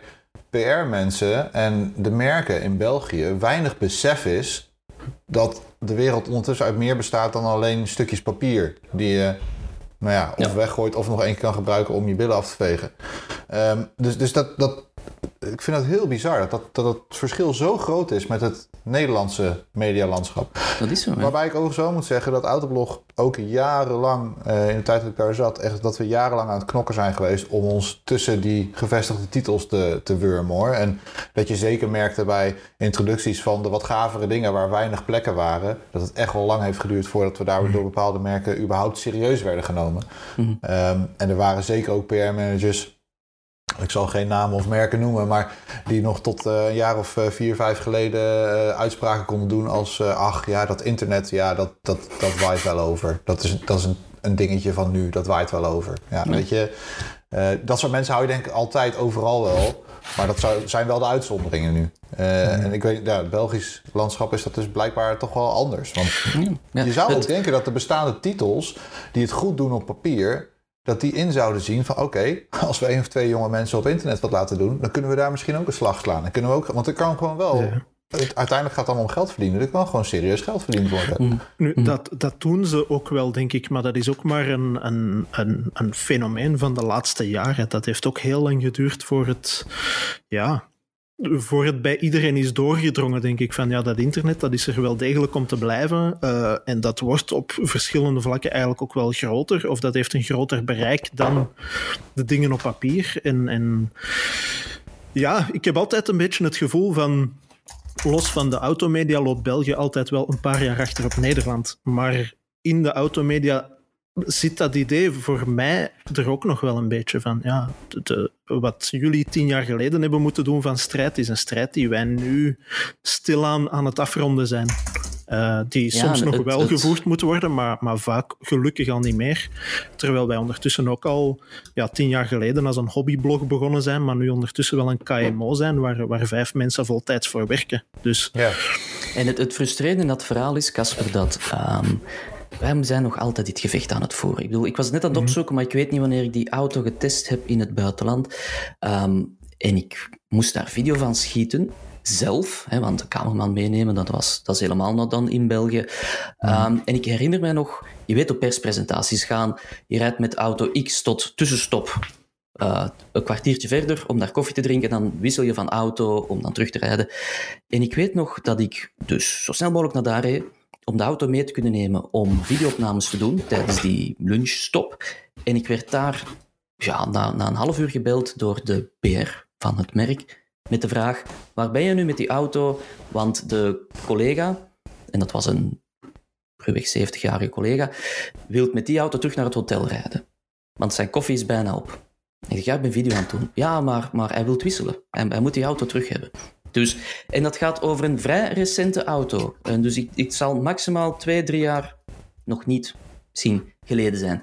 PR-mensen en de merken in België... weinig besef is dat de wereld ondertussen uit meer bestaat... dan alleen stukjes papier die je nou ja, of Ja. weggooit of nog één keer kan gebruiken om je billen af te vegen. Ehm, dus dus dat, dat, ik vind dat heel bizar dat, dat, dat het verschil zo groot is met het Nederlandse medialandschap. Dat is zo, hè? Waarbij ik overigens wel moet zeggen dat Autoblog ook jarenlang, eh, in de tijd dat ik daar zat, echt dat we jarenlang aan het knokken zijn geweest om ons tussen die gevestigde titels te, te wurmen hoor. En dat je zeker merkte bij introducties van de wat gavere dingen waar weinig plekken waren, dat het echt wel lang heeft geduurd voordat we daar weer door bepaalde merken überhaupt serieus werden genomen. Mhm. Ehm, en er waren zeker ook PR-managers ik zal geen namen of merken noemen, maar die nog tot uh, een jaar of uh, vier, vijf geleden uh, uitspraken konden doen als ach ja, dat internet, ja, dat, dat, dat waait wel over. Dat is, dat is een, een dingetje van nu, dat waait wel over. Ja, weet je, dat soort mensen hou je denk ik altijd overal wel. Maar dat zou, zijn wel de uitzonderingen nu. En ik weet, ja, het Belgisch landschap is dat dus blijkbaar toch wel anders. Want ja. je zou ook denken dat de bestaande titels die het goed doen op papier, dat die in zouden zien van oké, als we één of twee jonge mensen op internet wat laten doen, dan kunnen we daar misschien ook een slag slaan. Dan kunnen we ook, want er kan gewoon wel. Uiteindelijk gaat het allemaal om geld verdienen. Er kan gewoon serieus geld verdiend worden. Mm. Nu, dat, dat doen ze ook wel, denk ik. Maar dat is ook maar een, een, een, een fenomeen van de laatste jaren. Dat heeft ook heel lang geduurd voor het ja, voor het bij iedereen is doorgedrongen, denk ik, van ja, dat internet dat is er wel degelijk om te blijven. Uh, en dat wordt op verschillende vlakken eigenlijk ook wel groter, of dat heeft een groter bereik dan de dingen op papier. En, en ja, ik heb altijd een beetje het gevoel van, los van de automedia loopt België altijd wel een paar jaar achter op Nederland. Maar in de automedia zit dat idee voor mij er ook nog wel een beetje van. Ja, de, wat jullie tien jaar geleden hebben moeten doen van strijd, is een strijd die wij nu stilaan aan het afronden zijn. Uh, die soms nog wel gevoerd moet worden, maar, maar vaak gelukkig al niet meer. Terwijl wij ondertussen ook al ja, tien jaar geleden als een hobbyblog begonnen zijn, maar nu ondertussen wel een KMO zijn waar, waar vijf mensen voltijds voor werken. Dus... Ja. En het, het frustrerende in dat verhaal is, Casper, dat um, wij zijn nog altijd dit gevecht aan het voeren. Ik bedoel, ik was net aan het mhm. opzoeken, maar ik weet niet wanneer ik die auto getest heb in het buitenland. Um, en ik moest daar video van schieten zelf, hè, want de cameraman meenemen, dat, was, dat is helemaal nog dan in België. Um, en ik herinner mij nog, je weet op perspresentaties gaan, je rijdt met auto X tot tussenstop. Uh, een kwartiertje verder om daar koffie te drinken, dan wissel je van auto om dan terug te rijden. En ik weet nog dat ik dus zo snel mogelijk naar daar reed, om de auto mee te kunnen nemen om videoopnames te doen tijdens die lunchstop. En ik werd daar ja, na, na een half uur gebeld door de PR van het merk met de vraag: waar ben je nu met die auto? Want de collega, en dat was een ruwweg 70-jarige collega, wil met die auto terug naar het hotel rijden. Want zijn koffie is bijna op. Ik zeg, ja, ik ben video aan het doen. Ja, maar, maar hij wil wisselen. Hij, hij moet die auto terug hebben. Dus, en dat gaat over een vrij recente auto. En dus ik, ik zal maximaal twee, drie jaar nog niet zien geleden zijn.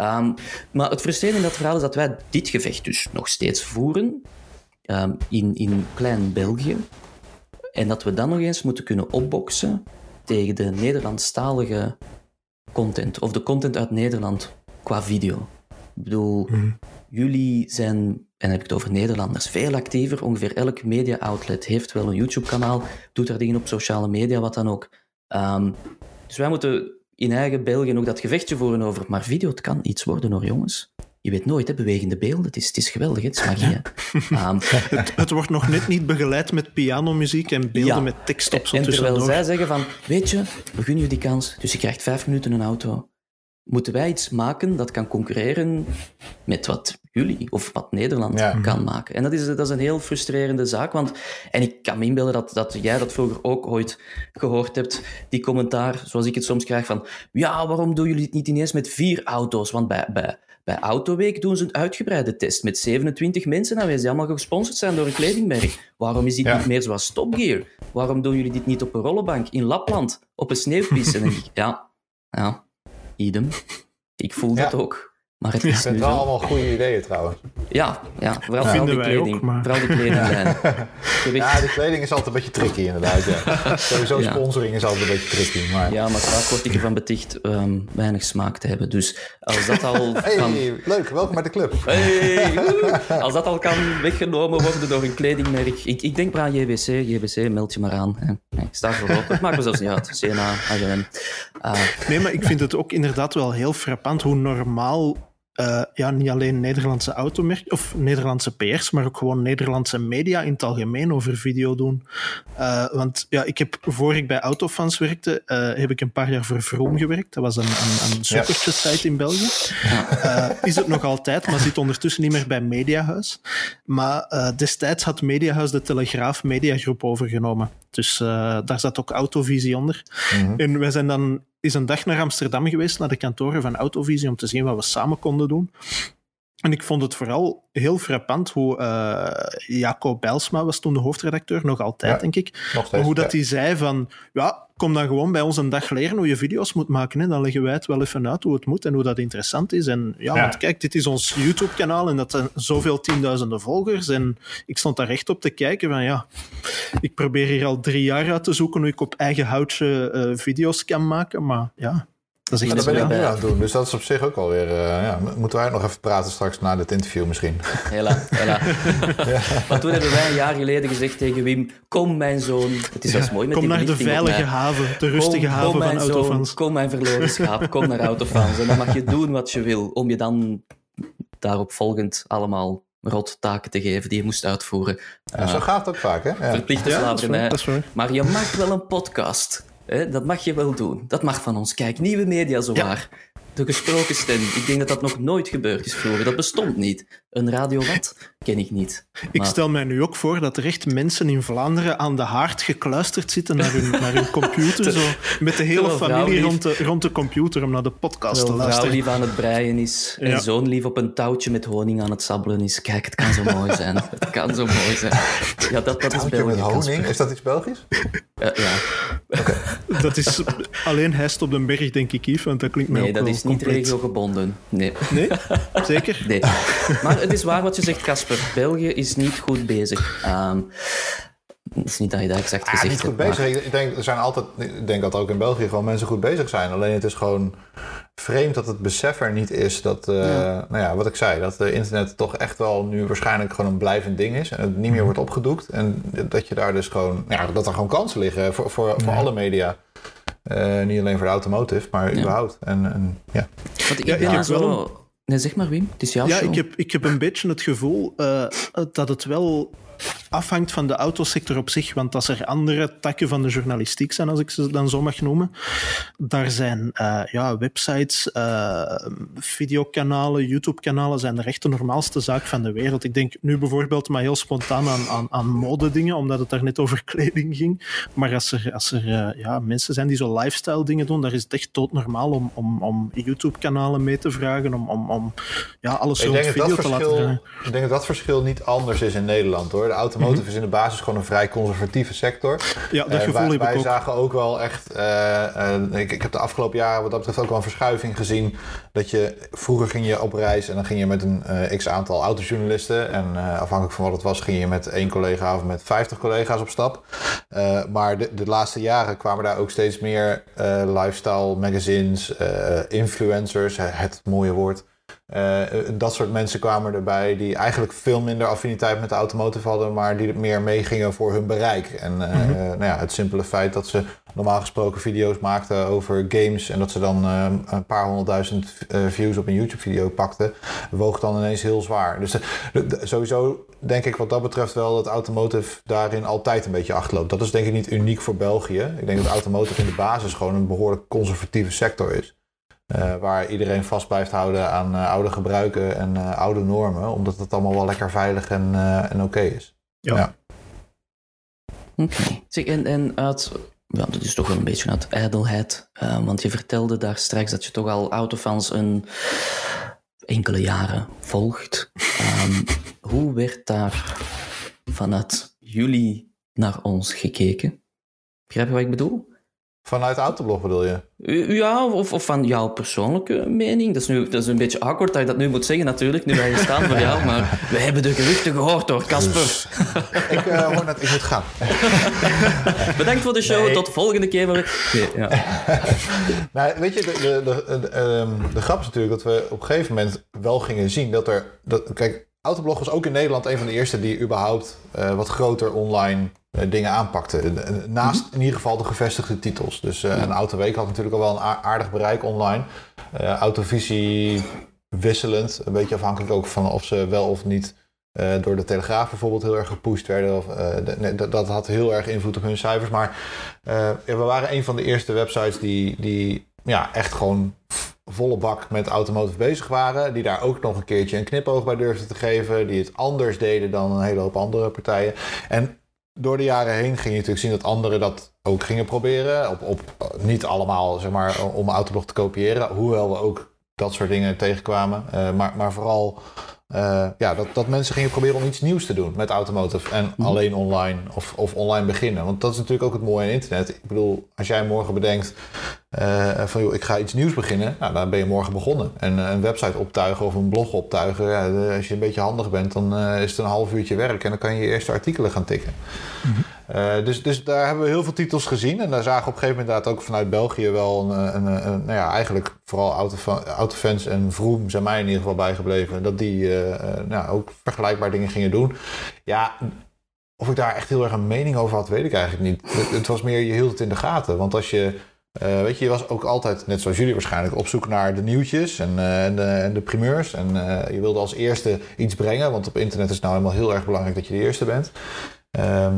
Um, maar het frustrerende in dat verhaal is dat wij dit gevecht dus nog steeds voeren um, in, in klein België. En dat we dan nog eens moeten kunnen opboksen tegen de Nederlandstalige content. Of de content uit Nederland qua video. Ik bedoel, mhm. jullie zijn, en dan heb ik het over Nederlanders, veel actiever. Ongeveer elk media-outlet heeft wel een YouTube-kanaal, doet daar dingen op sociale media, wat dan ook. Um, dus wij moeten in eigen België nog dat gevechtje voeren over, maar video, het kan iets worden hoor, jongens. Je weet nooit, hè, bewegende beelden. Het is, het is geweldig, het is magie. Um, het, het, wordt nog net niet begeleid met pianomuziek en beelden met tekst op. En terwijl zij zeggen van, weet je, we gunnen je die kans, dus je krijgt vijf minuten een auto moeten wij iets maken dat kan concurreren met wat jullie of wat Nederland kan maken. En dat is, dat is een heel frustrerende zaak. Want, en ik kan me inbeelden dat, dat jij dat vroeger ook ooit gehoord hebt, die commentaar, zoals ik het soms krijg van ja, waarom doen jullie het niet ineens met vier auto's? Want bij, bij, bij Autoweek doen ze een uitgebreide test met 27 mensen aanwezig die allemaal gesponsord zijn door een kledingmerk. Waarom is dit niet meer zoals Top Gear? Waarom doen jullie dit niet op een rollenbank in Lapland, op een sneeuwpiste? En ik, ja, ja, idem. Ik voel dat ook. Maar het is zijn wel allemaal goede ideeën trouwens. Ja, ja vooral, ja, de kleding. Ook, maar... vooral de kledinglijn. ja, de kleding is altijd een beetje tricky inderdaad. Ja. Sowieso sponsoring is altijd een beetje tricky. Maar... Ja, maar vaak word ik ervan beticht um, weinig smaak te hebben. Dus als dat al... Hey, kan... leuk. Welkom bij de club. Hey, als dat al kan weggenomen worden door een kledingmerk. Ik, ik denk maar aan JBC. JBC, meld je maar aan. Hè. Ik sta ervoor op. Het maakt me zelfs niet uit. CNA, AGM. Uh, nee, maar ik vind het ook inderdaad wel heel frappant hoe normaal uh, ja, niet alleen Nederlandse automerken of Nederlandse PR's, maar ook gewoon Nederlandse media in het algemeen over video doen. Uh, want ja, ik heb, voor ik bij Autofans werkte, uh, heb ik een paar jaar voor Vroom gewerkt. Dat was een, een, een site in België. Is het nog altijd, maar zit ondertussen niet meer bij Mediahuis. Maar destijds had Mediahuis de Telegraaf Mediagroep overgenomen. Dus daar zat ook Autovisie onder. Mm -hmm. En wij zijn dan is een dag naar Amsterdam geweest, naar de kantoren van Autovisie, om te zien wat we samen konden doen. En ik vond het vooral heel frappant hoe uh, Jacob Bijlsma was toen de hoofdredacteur, nog altijd, denk ik. Steeds, maar hoe dat ja. hij zei van, ja, kom dan gewoon bij ons een dag leren hoe je video's moet maken. Hè. Dan leggen wij het wel even uit hoe het moet en hoe dat interessant is. En ja, Ja. want kijk, dit is ons YouTube-kanaal en dat zijn zoveel tienduizenden volgers. En ik stond daar echt op te kijken van, ja, ik probeer hier al drie jaar uit te zoeken hoe ik op eigen houtje eh, video's kan maken. Maar ja, dat is Maar echt dat ben ik ja. nu aan het doen. Dus dat is op zich ook alweer... eh ja, moeten wij nog even praten straks na dit interview misschien. Hela, hela. Want toen hebben wij een jaar geleden gezegd tegen Wim: Kom, mijn zoon. Het is zelfs mooi met Kom die naar de veilige haven, de rustige kom, haven kom, van mijn zoon, autofans. Kom, mijn verloren schaap. Kom naar autofans. En dan mag je doen wat je wil. Om je dan daarop volgend allemaal rottaken te geven die je moest uitvoeren. Ja, zo gaat het ook vaak, hè? Ja. Verplichte Ja, slavernij. Maar je mag wel een podcast. Hè? Dat mag je wel doen. Dat mag van ons. Kijk, nieuwe media zowaar. De gesproken stem. Ik denk dat dat nog nooit gebeurd is vroeger. Dat bestond niet. Een radio wat? Ken ik niet. Ik stel mij nu ook voor dat er echt mensen in Vlaanderen aan de haard gekluisterd zitten naar hun, naar hun computer, zo, met de hele familie rond de, rond de computer om naar de podcast te Terwijl luisteren. lief aan het breien is en zoon lief op een touwtje met honing aan het sabbelen is. Kijk, het kan zo mooi zijn. Het kan zo mooi zijn. Ja, dat, dat is België. met honing, is dat iets Belgisch? Eh, ja. Dat is alleen Hest op den berg, denk ik, Yves, want dat klinkt mij Nee, ook dat wel is niet compleet. regiogebonden. Nee. Nee? Zeker? nee. Maar het is waar wat je zegt, Casper. België is niet goed bezig. Ehm, het is niet dat je dat exact Ja, gezegd niet goed hebt, maar- bezig. Ik denk, er zijn altijd, ik denk dat ook in België gewoon mensen goed bezig zijn. Alleen het is gewoon vreemd dat het besef er niet is dat, eh, nou ja, wat ik zei, dat de internet toch echt wel nu waarschijnlijk gewoon een blijvend ding is. En het niet meer wordt opgedoekt. En dat je daar dus gewoon, ja, dat er gewoon kansen liggen voor, voor, voor alle media. Eh, niet alleen voor de automotive, maar überhaupt. En, en, ja. Want ik Ja, heb wel Nee, zeg maar, Wim. Het is jouw Ja, show. ik heb, ik heb een beetje het gevoel eh, dat het wel afhangt van de autosector op zich. Want als er andere takken van de journalistiek zijn, als ik ze dan zo mag noemen, daar zijn eh, ja, websites, eh, videokanalen, YouTube-kanalen zijn de echt de normaalste zaak van de wereld. Ik denk nu bijvoorbeeld maar heel spontaan aan, aan, aan modedingen, omdat het daar net over kleding ging. Maar als er, als er eh, ja, mensen zijn die zo lifestyle dingen doen, daar is het echt doodnormaal om, om, om YouTube-kanalen mee te vragen, om, om, om ja, alles dat video dat te laten draaien. ik denk dat dat verschil niet anders is in Nederland hoor. De automotive Mhm. is in de basis gewoon een vrij conservatieve sector. Ja, dat Eh, gevoel wij, heb wij ik ook. zagen ook wel echt. eh, eh, ik, ik heb de afgelopen jaren wat dat betreft ook wel een verschuiving gezien. Dat je vroeger ging je op reis en dan ging je met een x aantal autojournalisten. En afhankelijk van wat het was, ging je met één collega of met 50 collega's op stap. Maar de, de laatste jaren kwamen daar ook steeds meer lifestyle magazines, influencers, het mooie woord. Eh, dat soort mensen kwamen erbij die eigenlijk veel minder affiniteit met de automotive hadden, maar die er meer meegingen voor hun bereik. En eh, Mhm. eh, nou ja, het simpele feit dat ze normaal gesproken video's maakten over games en dat ze dan een paar honderdduizend views op een YouTube-video pakten, woog dan ineens heel zwaar. Dus sowieso denk ik wat dat betreft wel dat automotive daarin altijd een beetje achterloopt. Dat is denk ik niet uniek voor België. Ik denk dat automotive in de basis gewoon een behoorlijk conservatieve sector is. Eh, waar iedereen vast blijft houden aan eh, oude gebruiken en eh, oude normen, omdat het allemaal wel lekker veilig en, eh, en oké is. Ja. Ja. Oké. Zeg, en, en uit... Ja, dat is toch wel een beetje uit ijdelheid. eh, want je vertelde daar straks dat je toch al autofans een enkele jaren volgt. Ehm, hoe werd daar vanuit jullie naar ons gekeken? Begrijp je wat ik bedoel? Vanuit Autoblog bedoel je? Ja, of, of van jouw persoonlijke mening. Dat is, nu, dat is een beetje awkward dat je dat nu moet zeggen, natuurlijk, nu wij hier staan voor jou. Maar we hebben de geruchten gehoord door Casper. ik eh, hoor net, ik moet gaan. Bedankt voor de show. Nee. Tot de volgende keer. Nee, ja. Nou, weet je, de, de, de, de, ehm, de grap is natuurlijk dat we op een gegeven moment wel gingen zien dat er... Dat, kijk, Autoblog was ook in Nederland een van de eerste die überhaupt eh, wat groter online dingen aanpakte. Eh, eh, Naast in ieder geval de gevestigde titels. Dus eh, een Autoweek had natuurlijk al wel een aardig bereik online. Eh, Autovisie wisselend, een beetje afhankelijk ook van of ze wel of niet eh, door de Telegraaf bijvoorbeeld heel erg gepusht werden. Of, eh, de- nee, dat, dat had heel erg invloed op hun cijfers. Maar eh, we waren een van de eerste websites die, die ja, echt gewoon volle bak met automotive bezig waren. Die daar ook nog een keertje een knipoog bij durfden te geven. Die het anders deden dan een hele hoop andere partijen. En door de jaren heen ging je natuurlijk zien dat anderen dat ook gingen proberen. Op, op, niet allemaal, zeg maar, om Autoblog te kopiëren. Hoewel we ook dat soort dingen tegenkwamen. maar, maar vooral ja, dat, dat mensen gingen proberen om iets nieuws te doen met automotive. En Mhm. alleen online of, of online beginnen. Want dat is natuurlijk ook het mooie aan internet. Ik bedoel, als jij morgen bedenkt eh, van joh, ik ga iets nieuws beginnen. Nou, dan ben je morgen begonnen. En eh, een website optuigen of een blog optuigen. Ja, de- als je een beetje handig bent, dan eh, is het een half uurtje werk. En dan kan je je eerste artikelen gaan tikken. Eh, dus, dus daar hebben we heel veel titels gezien. En daar zagen op een gegeven moment inderdaad ook vanuit België wel een, een, een, een- nou ja, eigenlijk vooral autofa- autofans en Vroom zijn mij in ieder geval bijgebleven. Dat die eh, eh, nou, ook vergelijkbaar dingen gingen doen. Ja, of ik daar echt heel erg een mening over had, weet ik eigenlijk niet. Het, het was meer, je hield het in de gaten. Want als je, eh, weet je, je was ook altijd, net zoals jullie waarschijnlijk, op zoek naar de nieuwtjes en, eh, en, de, primeurs. En eh, je wilde als eerste iets brengen, want op internet is het nou helemaal heel erg belangrijk dat je de eerste bent. Ehm,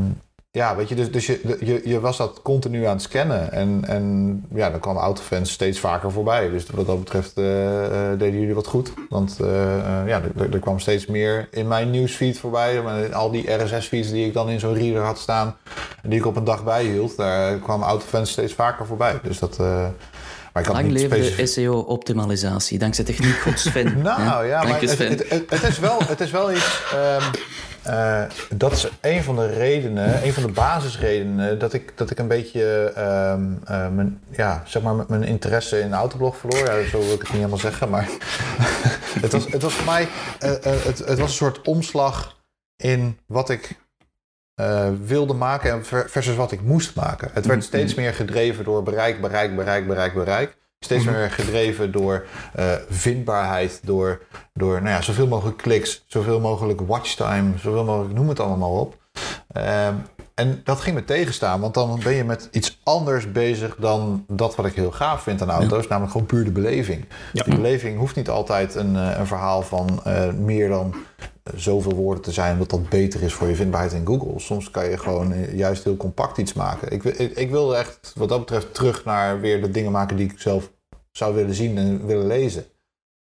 ja, weet je, dus, dus je, je, je was dat continu aan het scannen. En, en ja, dan kwamen autofans steeds vaker voorbij. Dus wat dat betreft eh, eh, deden jullie wat goed. Want eh, ja, er, er kwam steeds meer in mijn nieuwsfeed voorbij. Al die RSS-feeds die ik dan in zo'n reader had staan... en die ik op een dag bijhield... daar kwamen autofans steeds vaker voorbij. Dus dat... maar ik had Lang niet leven de specifiek- SEO-optimalisatie, dankzij techniek gods Sven. nou ja, maar het, het is wel, het is wel iets. ehm, eh, dat is een van de redenen, een van de basisredenen dat ik, dat ik een beetje ehm, eh, mijn, ja, zeg maar, mijn interesse in autoblog verloor. Ja, zo wil ik het niet helemaal zeggen, maar het, was, het was voor mij eh, het, het was een soort omslag in wat ik wilde maken en ver- versus wat ik moest maken. Het werd steeds meer gedreven door bereik, bereik, bereik, bereik, bereik. Steeds meer gedreven door eh, vindbaarheid, door, door nou ja, zoveel mogelijk kliks, zoveel mogelijk watchtime, zoveel mogelijk, noem het allemaal op. Ehm, en dat ging me tegenstaan, want dan ben je met iets anders bezig dan dat wat ik heel gaaf vind aan auto's, namelijk gewoon puur de beleving. Ja. Die beleving hoeft niet altijd een, eh, een verhaal van eh, meer dan eh, zoveel woorden te zijn, dat dat beter is voor je vindbaarheid in Google. Soms kan je gewoon juist heel compact iets maken. Ik, wil- ik, ik wil echt, wat dat betreft, terug naar weer de dingen maken die ik zelf zou willen zien en willen lezen.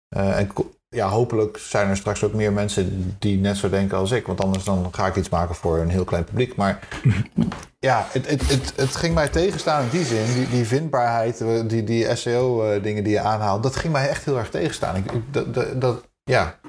En ja, hopelijk zijn er straks ook meer mensen die net zo denken als ik. Want anders dan ga ik iets maken voor een heel klein publiek. Maar ja, het, het, het, het ging mij tegenstaan in die zin. Die, die vindbaarheid, eh, die, die SEO-dingen die je aanhaalt. Dat ging mij echt heel erg tegenstaan. Ik, dat, dat, dat- ja.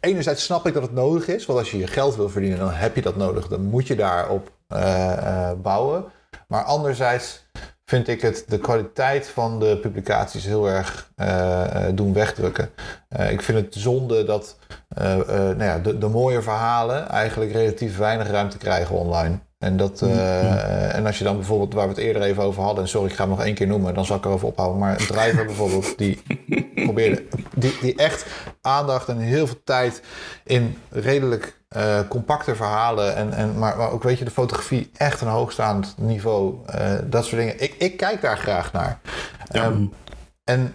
Enerzijds snap ik dat het nodig is. Want als je je geld wil verdienen, dan heb je dat nodig. Dan moet je daarop eh, eh, bouwen. Maar anderzijds vind ik het de kwaliteit van de publicaties heel erg eh, eh, doen wegdrukken. Eh, ik vind het zonde dat nou ja, de, de mooie verhalen eigenlijk relatief weinig ruimte krijgen online. En, dat, eh, en als je dan bijvoorbeeld, waar we het eerder even over hadden, en sorry, ik ga hem nog één keer noemen, dan zal ik erover ophouden. Maar een driver bijvoorbeeld, die probeerde, die, die echt aandacht en heel veel tijd in redelijk eh, compacte verhalen, en, en, maar, maar ook weet je, de fotografie echt een hoogstaand niveau, eh, dat soort dingen. Ik, ik kijk daar graag naar. Ehm, en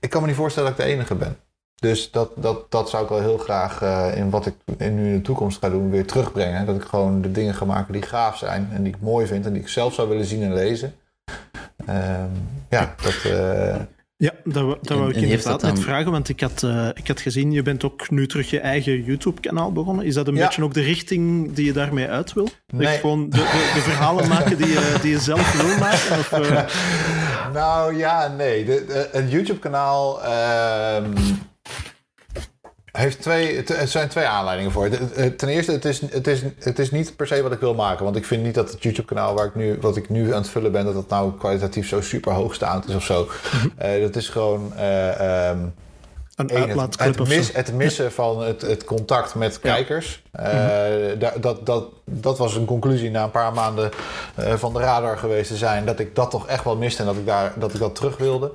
ik kan me niet voorstellen dat ik de enige ben. Dus dat, dat, dat zou ik wel heel graag eh, in wat ik in nu in de toekomst ga doen weer terugbrengen. Dat ik gewoon de dingen ga maken die gaaf zijn en die ik mooi vind en die ik zelf zou willen zien en lezen. Ehm, ja, dat. eh, Ja, dat, wou- dat En- wou ik inderdaad net vragen, want ik had, eh, ik had gezien, je bent ook nu terug je eigen YouTube-kanaal begonnen. Is dat een Ja. beetje ook de richting die je daarmee uit wil? Nee. gewoon de, de, de verhalen maken die je, die je zelf wil maken? Of, eh, nou ja, nee. De, de- het YouTube-kanaal ehm, heeft twee. het- Er zijn twee aanleidingen voor. Ten eerste, het is, het, is, het is niet per se wat ik wil maken. Want ik vind niet dat het YouTube-kanaal waar ik nu, wat ik nu aan het vullen ben, dat het nou kwalitatief zo super hoogstaand is of zo. Eh, dat is gewoon. eh, ehm, een het, het, mis- het missen van het, het contact met kijkers. Eh, da- dat, dat, dat was een conclusie na een paar maanden van de radar geweest te zijn. Dat ik dat toch echt wel miste en dat ik, daar, dat, ik dat terug wilde.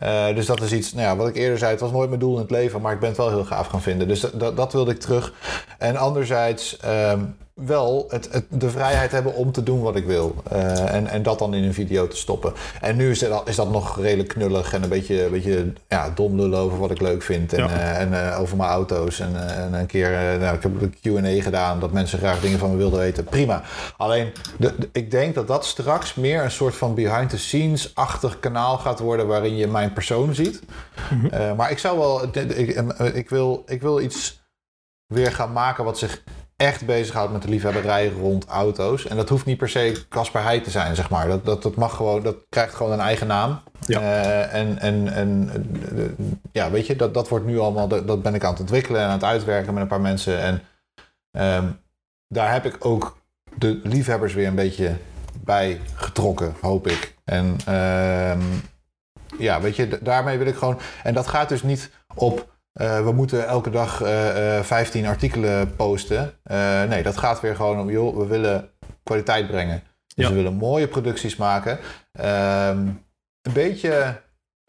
Eh, dus dat is iets, nou ja, wat ik eerder zei, het was nooit mijn doel in het leven, maar ik ben het wel heel gaaf gaan vinden. Dus dat, dat, wilde ik terug. En anderzijds ehm, wel het, het, de vrijheid hebben om te doen wat ik wil. Eh, en, en dat dan in een video te stoppen. En nu is, het, is dat nog redelijk knullig en een beetje, een beetje ja, dom lullen over wat ik leuk vind. En, Ja. eh, en eh, over mijn auto's. En, en een keer, nou, ik heb een Q&A gedaan, dat mensen graag dingen van me wilden weten. Prima. Alleen, de, de- ik denk dat dat straks meer een soort van behind-the-scenes-achtig kanaal gaat worden... waarin je mijn persoon ziet. Eh, maar ik zou wel... Ik, ik wil, ik wil iets weer gaan maken wat zich echt bezighoudt met de liefhebberij rond auto's. En dat hoeft niet per se Casper Heij te zijn, zeg maar. Dat, dat, dat mag gewoon, dat krijgt gewoon een eigen naam. Ja. Eh, en en, en eh, ja, weet je, dat, dat wordt nu allemaal, dat, dat ben ik aan het ontwikkelen en aan het uitwerken met een paar mensen. En ehm, daar heb ik ook de liefhebbers weer een beetje bij getrokken, hoop ik. En ehm, ja, weet je, daarmee wil ik gewoon. En dat gaat dus niet op. eh, we moeten elke dag eh, eh, 15 artikelen posten. Eh, nee, dat gaat weer gewoon om, joh, we willen kwaliteit brengen. Dus Ja. we willen mooie producties maken. Ehm, een beetje.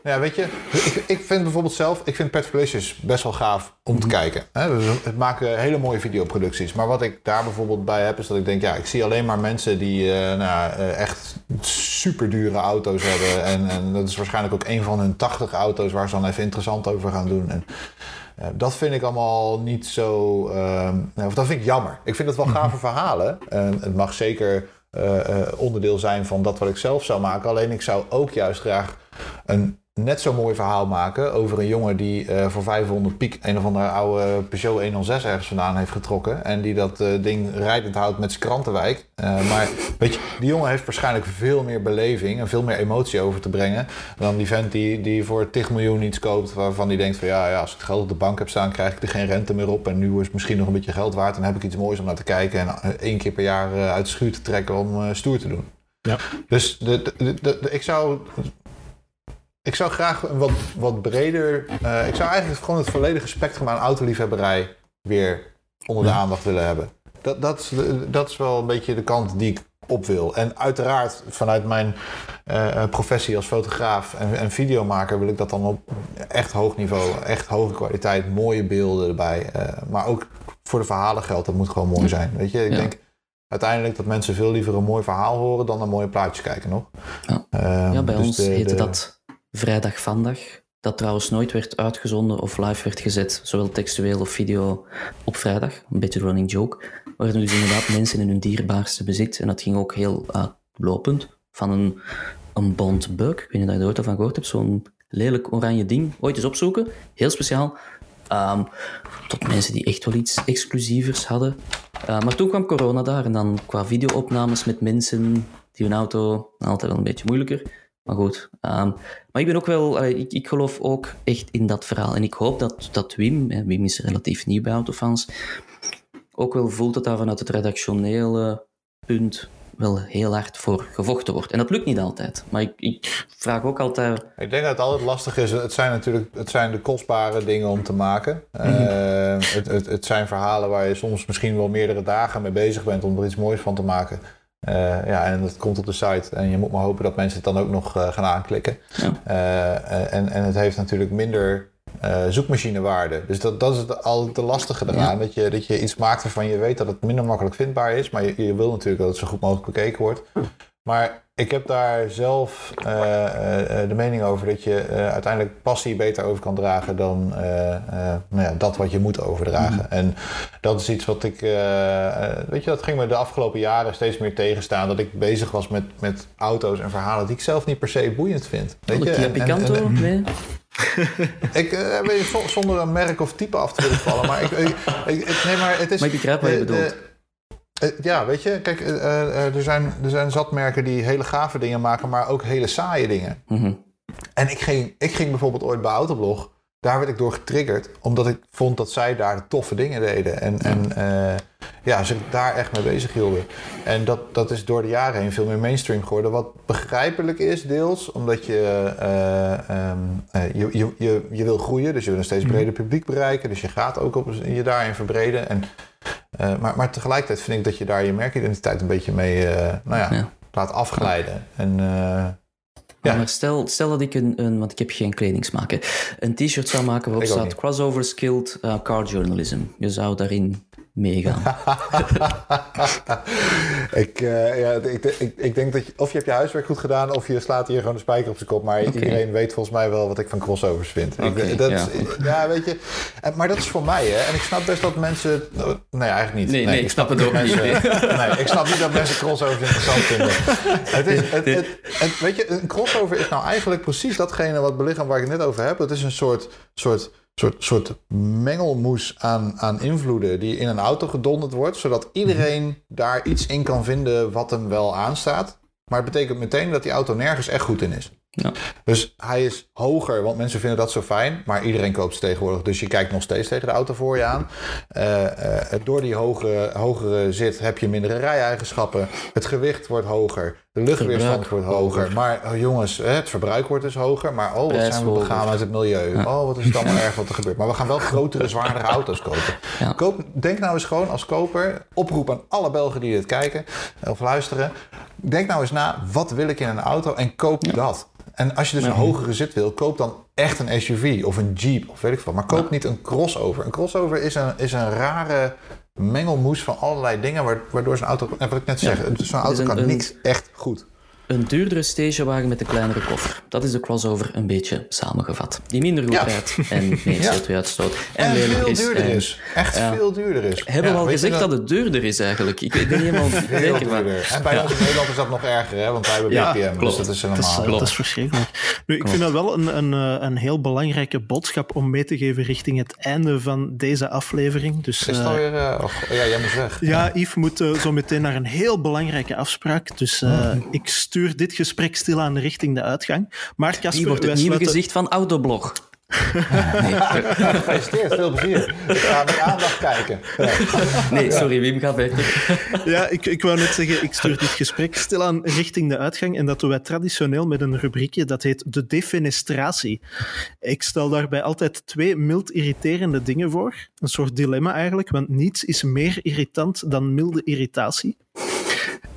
Ja, weet je, ik, ik vind bijvoorbeeld zelf, ik vind Pet Delicious best wel gaaf om te kijken. Hè? Dus het maken hele mooie videoproducties. Maar wat ik daar bijvoorbeeld bij heb, is dat ik denk, ja, ik zie alleen maar mensen die eh, nou, eh, echt super dure auto's hebben. En, en dat is waarschijnlijk ook een van hun 80 auto's waar ze dan even interessant over gaan doen. En, eh, dat vind ik allemaal niet zo. ehm, nou, of dat vind ik jammer. Ik vind het wel gave verhalen. En het mag zeker onderdeel zijn van dat wat ik zelf zou maken. Alleen ik zou ook juist graag een net zo mooi verhaal maken over een jongen die eh, voor 500 piek een of andere oude Peugeot 106 ergens vandaan heeft getrokken. En die dat eh, ding rijdend houdt met zijn krantenwijk. Eh, maar weet je, die jongen heeft waarschijnlijk veel meer beleving en veel meer emotie over te brengen. Dan die vent die, die voor 10 miljoen iets koopt waarvan die denkt van ja, ja, als ik geld op de bank heb staan krijg ik er geen rente meer op. En nu is het misschien nog een beetje geld waard. Dan heb ik iets moois om naar te kijken en één keer per jaar uit de schuur te trekken om stoer te doen. Ja. Dus de, de, de- ik zou ik zou graag een wat, wat breder. eh, ik zou eigenlijk gewoon het volledige spectrum aan autoliefhebberij weer onder de aandacht willen hebben. Dat, dat, is de- dat is wel een beetje de kant die ik op wil. En uiteraard vanuit mijn eh, professie als fotograaf en, en videomaker wil ik dat dan op echt hoog niveau, echt hoge kwaliteit, mooie beelden erbij. eh, maar ook voor de verhalen geldt, dat moet gewoon mooi zijn. Weet je, ik Ja. denk uiteindelijk dat mensen veel liever een mooi verhaal horen dan een mooie plaatjes kijken nog. Ja. Ehm, Ja, bij dus ons de- heette de- dat Vrijdag Vandag. Dat trouwens nooit werd uitgezonden of live werd gezet, zowel textueel of video, op vrijdag. Een beetje running joke. Waar dus inderdaad mensen in hun dierbaarste bezit. En dat ging ook heel uitlopend. Van een, een bond bug, ik weet niet of je er ooit al van gehoord hebt, zo'n lelijk oranje ding. Ooit eens opzoeken, heel speciaal. Ehm, tot mensen die echt wel iets exclusievers hadden. Eh, maar toen kwam corona daar en dan qua videoopnames met mensen die hun auto, altijd wel een beetje moeilijker. Maar goed. ehm, maar ik ben ook wel, ik, ik geloof ook echt in dat verhaal. En ik hoop dat, dat Wim, hè, Wim is relatief nieuw bij Autofans, ook wel voelt dat daar vanuit het redactionele punt wel heel hard voor gevochten wordt. En dat lukt niet altijd. Maar ik, ik vraag ook altijd... Ik denk dat het altijd lastig is. Het zijn natuurlijk het zijn de kostbare dingen om te maken. Eh, het, het, het zijn verhalen waar je soms misschien wel meerdere dagen mee bezig bent om er iets moois van te maken. Eh, ja, en dat komt op de site. En je moet maar hopen dat mensen het dan ook nog eh, gaan aanklikken. Ja. Eh, en, en het heeft natuurlijk minder zoekmachinewaarde. Dus dat, dat is het, al te lastige eraan. Dat, je, dat je iets maakt waarvan je weet dat het minder makkelijk vindbaar is. Maar je, je wil natuurlijk dat het zo goed mogelijk bekeken wordt. Maar ik heb daar zelf eh, eh, eh, de mening over dat je uiteindelijk passie beter over kan dragen dan nou ja, dat wat je moet overdragen. En dat is iets wat ik, weet je, dat ging me de afgelopen jaren steeds meer tegenstaan. Dat ik bezig was met, met auto's en verhalen die ik zelf niet per se boeiend vind. Weet Oh, je? En- en- nee? ik, weet je, zonder een merk of type af te willen vallen, maar ik, ik, nee, maar het is. Maar ik begrijp wat je bedoelt. Eh, ja, weet je, kijk, eh, eh, er, zijn, er zijn zat merken die hele gave dingen maken, maar ook hele saaie dingen. Mhm. En ik ging, ik ging bijvoorbeeld ooit bij Autoblog, daar werd ik door getriggerd, omdat ik vond dat zij daar toffe dingen deden. En, en ja, zich daar echt mee bezig hielden. En dat, dat is door de jaren heen veel meer mainstream geworden. Wat begrijpelijk is, deels, omdat je, eh, ehm, eh, je, je, je, je wil groeien, dus je wil een steeds breder publiek bereiken. Dus je gaat ook op, je daarin verbreden. En, eh, maar, maar tegelijkertijd vind ik dat je daar je merkidentiteit een beetje mee eh, nou ja, Ja. laat afglijden. En eh, Ja. Maar stel, stel dat ik een, een, want ik heb geen kledingsmaker, een t-shirt zou maken waarop staat crossover skilled car journalism. Je zou daarin meegaan. ik, eh, ja, ik, ik, ik denk dat je, of je hebt je huiswerk goed gedaan of je slaat hier gewoon de spijker op zijn kop. Maar iedereen weet volgens mij wel wat ik van crossovers vind. Ik- Oké, dat, ja. ja. weet je. En- Maar dat is voor mij, hè. En ik snap best dat mensen... Nou, nee, eigenlijk niet. Nee, nee, ik snap het ook niet, mensen- Nee, ik snap niet dat mensen crossovers interessant vinden. Het is, het, het, het- weet je, een crossover is nou eigenlijk precies datgene wat belichaam waar ik het net over heb. Het is een soort, soort soort, soort mengelmoes aan, aan invloeden die in een auto gedonderd wordt, zodat iedereen daar iets in kan vinden wat hem wel aanstaat. Maar het betekent meteen dat die auto nergens echt goed in is. Ja. Dus hij is hoger, want mensen vinden dat zo fijn. Maar iedereen koopt ze tegenwoordig. Dus je kijkt nog steeds tegen de auto voor je aan. Eh, eh, door die hogere, hogere zit heb je mindere rijeigenschappen. Het gewicht wordt hoger. De luchtweerstand wordt hoger. Maar oh, jongens, het verbruik wordt dus hoger. Maar oh, wat zijn we begaan met het milieu. Oh, wat is het allemaal erg wat er gebeurt. Maar we gaan wel grotere, zwaardere auto's kopen. Ja. Koop, denk nou eens gewoon als koper. Oproep aan alle Belgen die dit kijken of luisteren. Denk nou eens na, wat wil ik in een auto en koop dat. En als je dus een hogere zit wil, koop dan echt een SUV of een Jeep of weet ik veel. Maar koop niet een crossover. Een crossover is een, is een rare mengelmoes van allerlei dingen... wa- waardoor zo'n auto... en Wat ik net zeg, zo'n auto een- kan een- niks echt goed. Een duurdere stagewagen met een kleinere koffer. Dat is de crossover een beetje samengevat. Die minder goed Ja. rijdt en meer Ja. CO2-uitstoot. En, En, veel is. duurder en- is. Echt ja. veel duurder is. Hebben we al gezegd dat het duurder is eigenlijk? Ik weet niet helemaal Veel zeker duurder. En bij ons in Nederland is dat nog erger, hè? want wij hebben Ja, BPM. klopt. Dus dat is Dat is, helemaal... dat is verschrikkelijk. Nu, ik vind dat wel een, een, eh, een heel belangrijke boodschap om mee te geven richting het einde van deze aflevering. Dus, Is het eh, alweer... eh, oh, ja, jij moet weg. ja, Yves moet eh, zo meteen naar een heel belangrijke afspraak. Dus eh, Oh. ik stuur dit gesprek stilaan richting de uitgang. Maar Wie Casper, wordt het nieuwe sluiten- gezicht van Autoblog? Gefeliciteerd, veel plezier. Ik ga met aandacht kijken. Ja. Nee, sorry, Wim, ga verder. Ja, ik, ik wou net zeggen, ik stuur dit gesprek stilaan richting de uitgang. En dat doen wij traditioneel met een rubriekje dat heet de defenestratie. Ik stel daarbij altijd twee mild irriterende dingen voor. Een soort dilemma eigenlijk, want niets is meer irritant dan milde irritatie.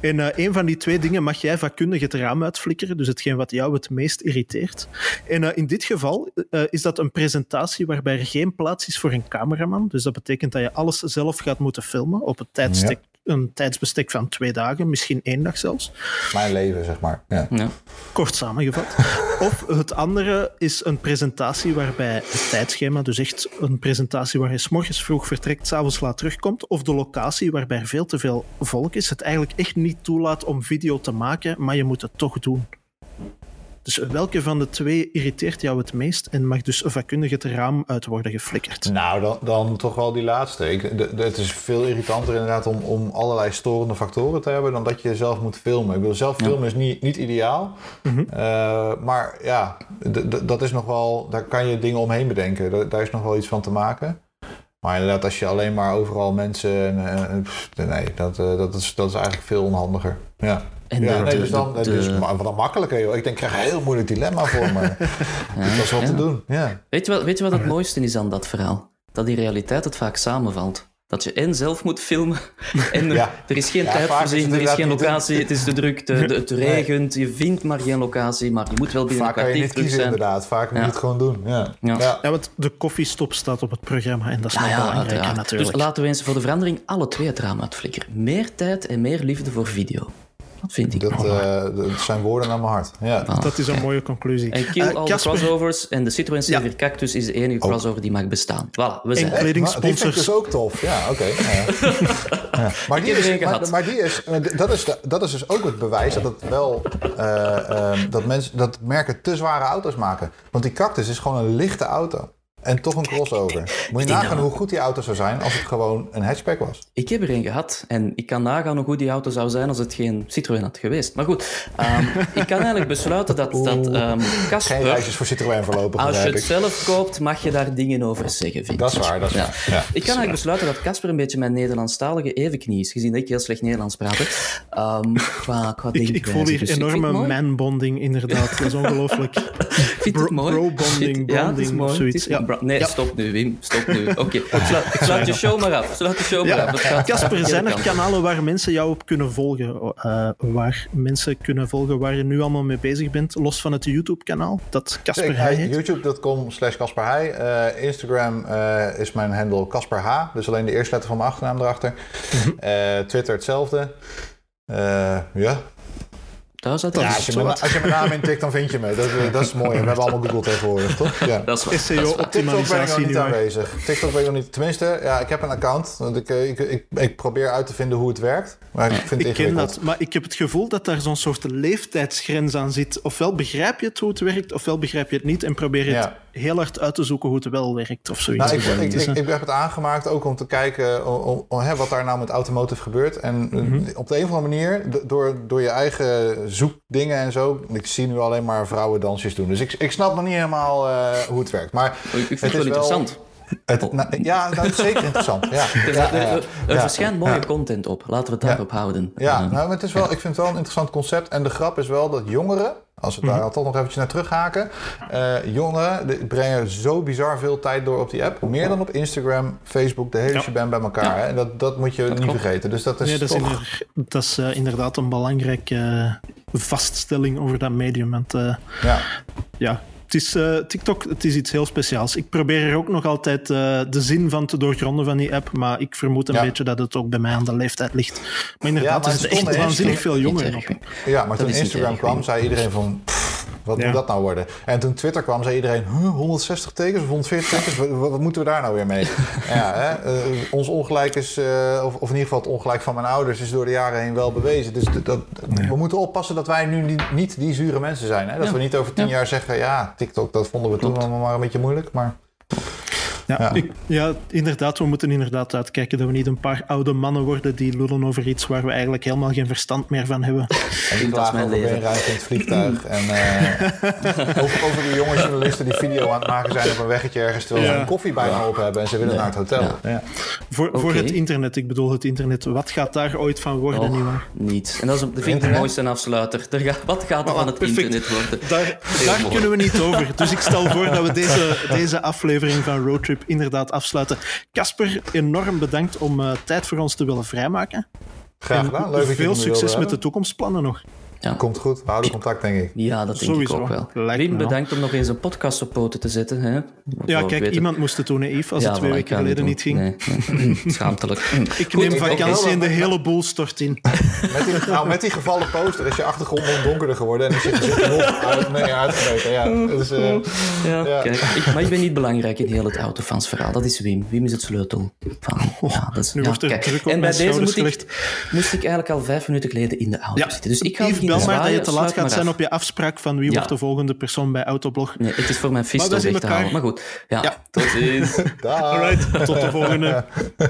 En eh, een van die twee dingen mag jij vakkundig het raam uitflikkeren, dus hetgeen wat jou het meest irriteert. En eh, in dit geval eh, is dat een presentatie waarbij er geen plaats is voor een cameraman. Dus dat betekent dat je alles zelf gaat moeten filmen op een, tijdstek, een tijdsbestek van twee dagen, misschien één dag zelfs. Mijn leven, zeg maar. Ja. Ja. Kort samengevat. Of het andere is een presentatie waarbij het tijdschema, dus echt een presentatie waar je 's morgens vroeg vertrekt, s'avonds laat terugkomt, of de locatie waarbij er veel te veel volk is, het eigenlijk echt niet toelaat om video te maken, maar je moet het toch doen. Dus welke van de twee irriteert jou het meest en mag dus vakkundig het raam uit worden geflikkerd? Nou, dan, dan toch wel die laatste. Ik, de, de- het is veel irritanter inderdaad om, om allerlei storende factoren te hebben dan dat je zelf moet filmen. Ik bedoel, zelf filmen is niet, niet ideaal. Eh, maar ja, dat is nog wel, daar kan je dingen omheen bedenken. Daar, daar is nog wel iets van te maken. Maar inderdaad, als je alleen maar overal mensen. nee, dat, eh, dat, is, dat is eigenlijk veel onhandiger. Ja. En ja, de- nee, dus dan, de- dus, maar wat dan makkelijker, joh. Ik denk, ik krijg een heel moeilijk dilemma voor me. Het was wel ja. te doen, ja. Weet, je wat, weet je wat het mooiste is aan dat verhaal? Dat in realiteit het vaak samenvalt. Dat je en zelf moet filmen en er, Ja. er is geen Ja, tijd vaak voor is zien, het er is geen locatie, het is te druk, de, de- het regent, je vindt maar geen locatie, maar je moet wel binnen Vaak een kan je niet kiezen, zijn. inderdaad. Vaak moet je Ja. het gewoon doen. Ja. Ja. Ja. Ja, want de koffiestop staat op het programma en dat is nog ja, belangrijker uiteraard. natuurlijk. Dus laten we eens voor de verandering alle twee het raam uitflikkeren. Meer tijd en meer liefde voor video. Dat vind ik. Dat, eh, dat zijn woorden naar mijn hart. Ja. Ah, Dat is een mooie conclusie. En kill Eh, all crossovers en de Citroën C4 Ja. Cactus is de enige Oh. crossover die mag bestaan. Voilà, we zijn En kledingsponsors. Die vind ik dus ook tof. Ja, oké. Maar, die is, maar, die is, dat, is de- dat is dus ook het bewijs dat het wel eh, ehm, dat mensen dat merken te zware auto's maken. Want die Cactus is gewoon een lichte auto. En toch een crossover. Moet je nagaan hoe goed die auto zou zijn als het gewoon een hatchback was. Ik heb er een gehad en ik kan nagaan hoe goed die auto zou zijn als het geen Citroën had geweest. Maar goed, ehm, ik kan eigenlijk besluiten dat, dat ehm Geen Casper, reisjes voor Citroën voorlopig, als je het ik. zelf koopt, mag je daar dingen over zeggen, vind Dat is waar, dat is Ja. waar. Ja. Ik kan eigenlijk besluiten dat Casper een beetje mijn Nederlandstalige evenknie is, gezien dat ik heel slecht Nederlands praat. Ehm, qua, qua Ik, voel hier Dus enorme man-bonding, inderdaad. Dat is ongelooflijk. Ik vind het mooi. bro-bonding, Vind- Ja, het is bonding mooi. of zoiets. Nee, Ja. stop nu, Wim. Stop nu. Oké, sluit, sluit je show maar af. Sluit de show maar af. Casper, verkeerde zijn er kanalen waar mensen jou op kunnen volgen? eh, waar mensen kunnen volgen waar je nu allemaal mee bezig bent, los van het YouTube-kanaal dat Casper Heij heet? YouTube.com slash Casper Heij. Eh, Instagram eh, is mijn handle Casper H. Dus alleen de eerste letter van mijn achternaam erachter. Mhm. Eh, Twitter hetzelfde. Eh, ja. Ja ja, als, je mijn, als je mijn naam intikt, dan vind je me. Dat, is- dat is mooi. We hebben allemaal Google tegenwoordig, toch? Ja. Dat is is waar. TikTok ben ik nog niet aanwezig. TikTok ben ik nog niet. Tenminste, ja, ik heb een account. Want ik, eh, ik, ik, ik probeer uit te vinden hoe het werkt. Maar ik vind het Ik ken dat, maar ik heb het gevoel dat daar zo'n soort leeftijdsgrens aan zit. Ofwel begrijp je het hoe het werkt, ofwel begrijp je het niet en probeer je het Ja. Heel hard uit te zoeken hoe het wel werkt of zoiets. Nou, ik, of ik, niet. ik, ik heb het aangemaakt ook om te kijken om, om- om, hè, wat daar nou met automotive gebeurt. En eh, Mhm. op de een of andere manier, door, door je eigen zoekdingen en zo. Ik zie nu alleen maar vrouwen dansjes doen. Dus ik, ik snap nog niet helemaal eh, hoe het werkt. Maar Ik ik vind het wel- interessant. Het, nou, ja, dat is zeker interessant. Ja, Er, ja, er- ja, er- er ja. verschijnt mooie Ja. content op. Laten we het daarop houden. Ja, nou, maar het is wel, ik vind het wel een interessant concept. En de grap is wel dat jongeren, als we daar toch nog eventjes naar terughaken. eh jongeren die brengen zo bizar veel tijd door op die app. Meer dan op Instagram, Facebook, de hele Ja. shebang bij elkaar. Ja. hè. En dat, dat moet je niet klopt. vergeten. Dus dat is Nee, dat is, toch... inder- dat is eh, inderdaad een belangrijke eh, vaststelling over dat medium. Want eh, Ja. ja, het is, eh, TikTok het is iets heel speciaals. Ik probeer er ook nog altijd eh, de zin van te doorgronden van die app, maar ik vermoed een Ja. beetje dat het ook bij mij aan de leeftijd ligt. Maar inderdaad, Ja, maar er het zitten echt stomme is- waanzinnig veel jongeren op. Ja, maar toen is Instagram kwam, zei iedereen van... "Pff, wat Ja. moet dat nou worden? En toen Twitter kwam, zei iedereen... "Huh, 160 tekens of 140 tekens? Wat, moeten we daar nou weer mee? ja, hè, eh, ons ongelijk is... eh, of, of in ieder geval het ongelijk van mijn ouders... is door de jaren heen wel bewezen. Dus dat, we moeten oppassen dat wij nu niet, niet die zure mensen zijn. Hè? Dat we niet over tien Ja. jaar zeggen... ja, TikTok, dat vonden we toen Klopt. allemaal maar een beetje moeilijk. Maar Ja, Ja. Ik, ja, inderdaad, we moeten inderdaad uitkijken dat we niet een paar oude mannen worden die lullen over iets waar we eigenlijk helemaal geen verstand meer van hebben. en die dat is klagen mijn over beenruimte in het vliegtuig. en eh, over, over die jonge journalisten die video aan het maken zijn op een weggetje ergens... terwijl ze een koffie bijna op hebben en ze willen naar het hotel. Ja. Ja. Voor, voor het internet, ik bedoel het internet. Wat gaat daar ooit van worden, Och, nietwaar? niet. En dat, is, dat vind ik de mooiste afsluiter. Er gaat- wat gaat er Voilà, van het perfect. internet worden? Daar, daar kunnen we niet over. Dus ik stel voor dat we deze, deze aflevering van Roadtrip inderdaad afsluiten. Casper, enorm bedankt om eh, tijd voor ons te willen vrijmaken. Graag gedaan. Leuk veel succes met de toekomstplannen nog. Ja. Komt goed, we houden contact denk ik. Ja, dat denk Sowieso. ik ook wel. Lijkt bedankt om nog eens een podcast op poten te zetten. Hè? Ja, kijk, weten- iemand moest het doen, hè, Yves, als Ja, het twee weken geleden niet ging. Nee, nee. Schaamtelijk. Ik Goed, neem vakantie en de hele boel stort in. Met die, nou, met die gevallen poster is je achtergrond nog donkerder geworden en is je gezicht nog uit, nee, uitgemeten. Ja, dus, eh, Ja, Ja. Kijk, ik, maar ik ben niet belangrijk in heel het autofansverhaal. Dat is Wim. Wim is het sleutel. Van, ja, dat is, nu ja, wordt er kijk. druk op En bij deze moet schouders ik, moest ik eigenlijk al vijf minuten geleden in de auto zitten. Dus ik ga Bel maar dat je te laat gaat zijn op je afspraak van wie Ja. wordt de volgende persoon bij Autoblog. Nee, het is voor mijn Maar weg te halen. Maar goed, ja, Ja. tot ziens. dag. Alright, tot de volgende.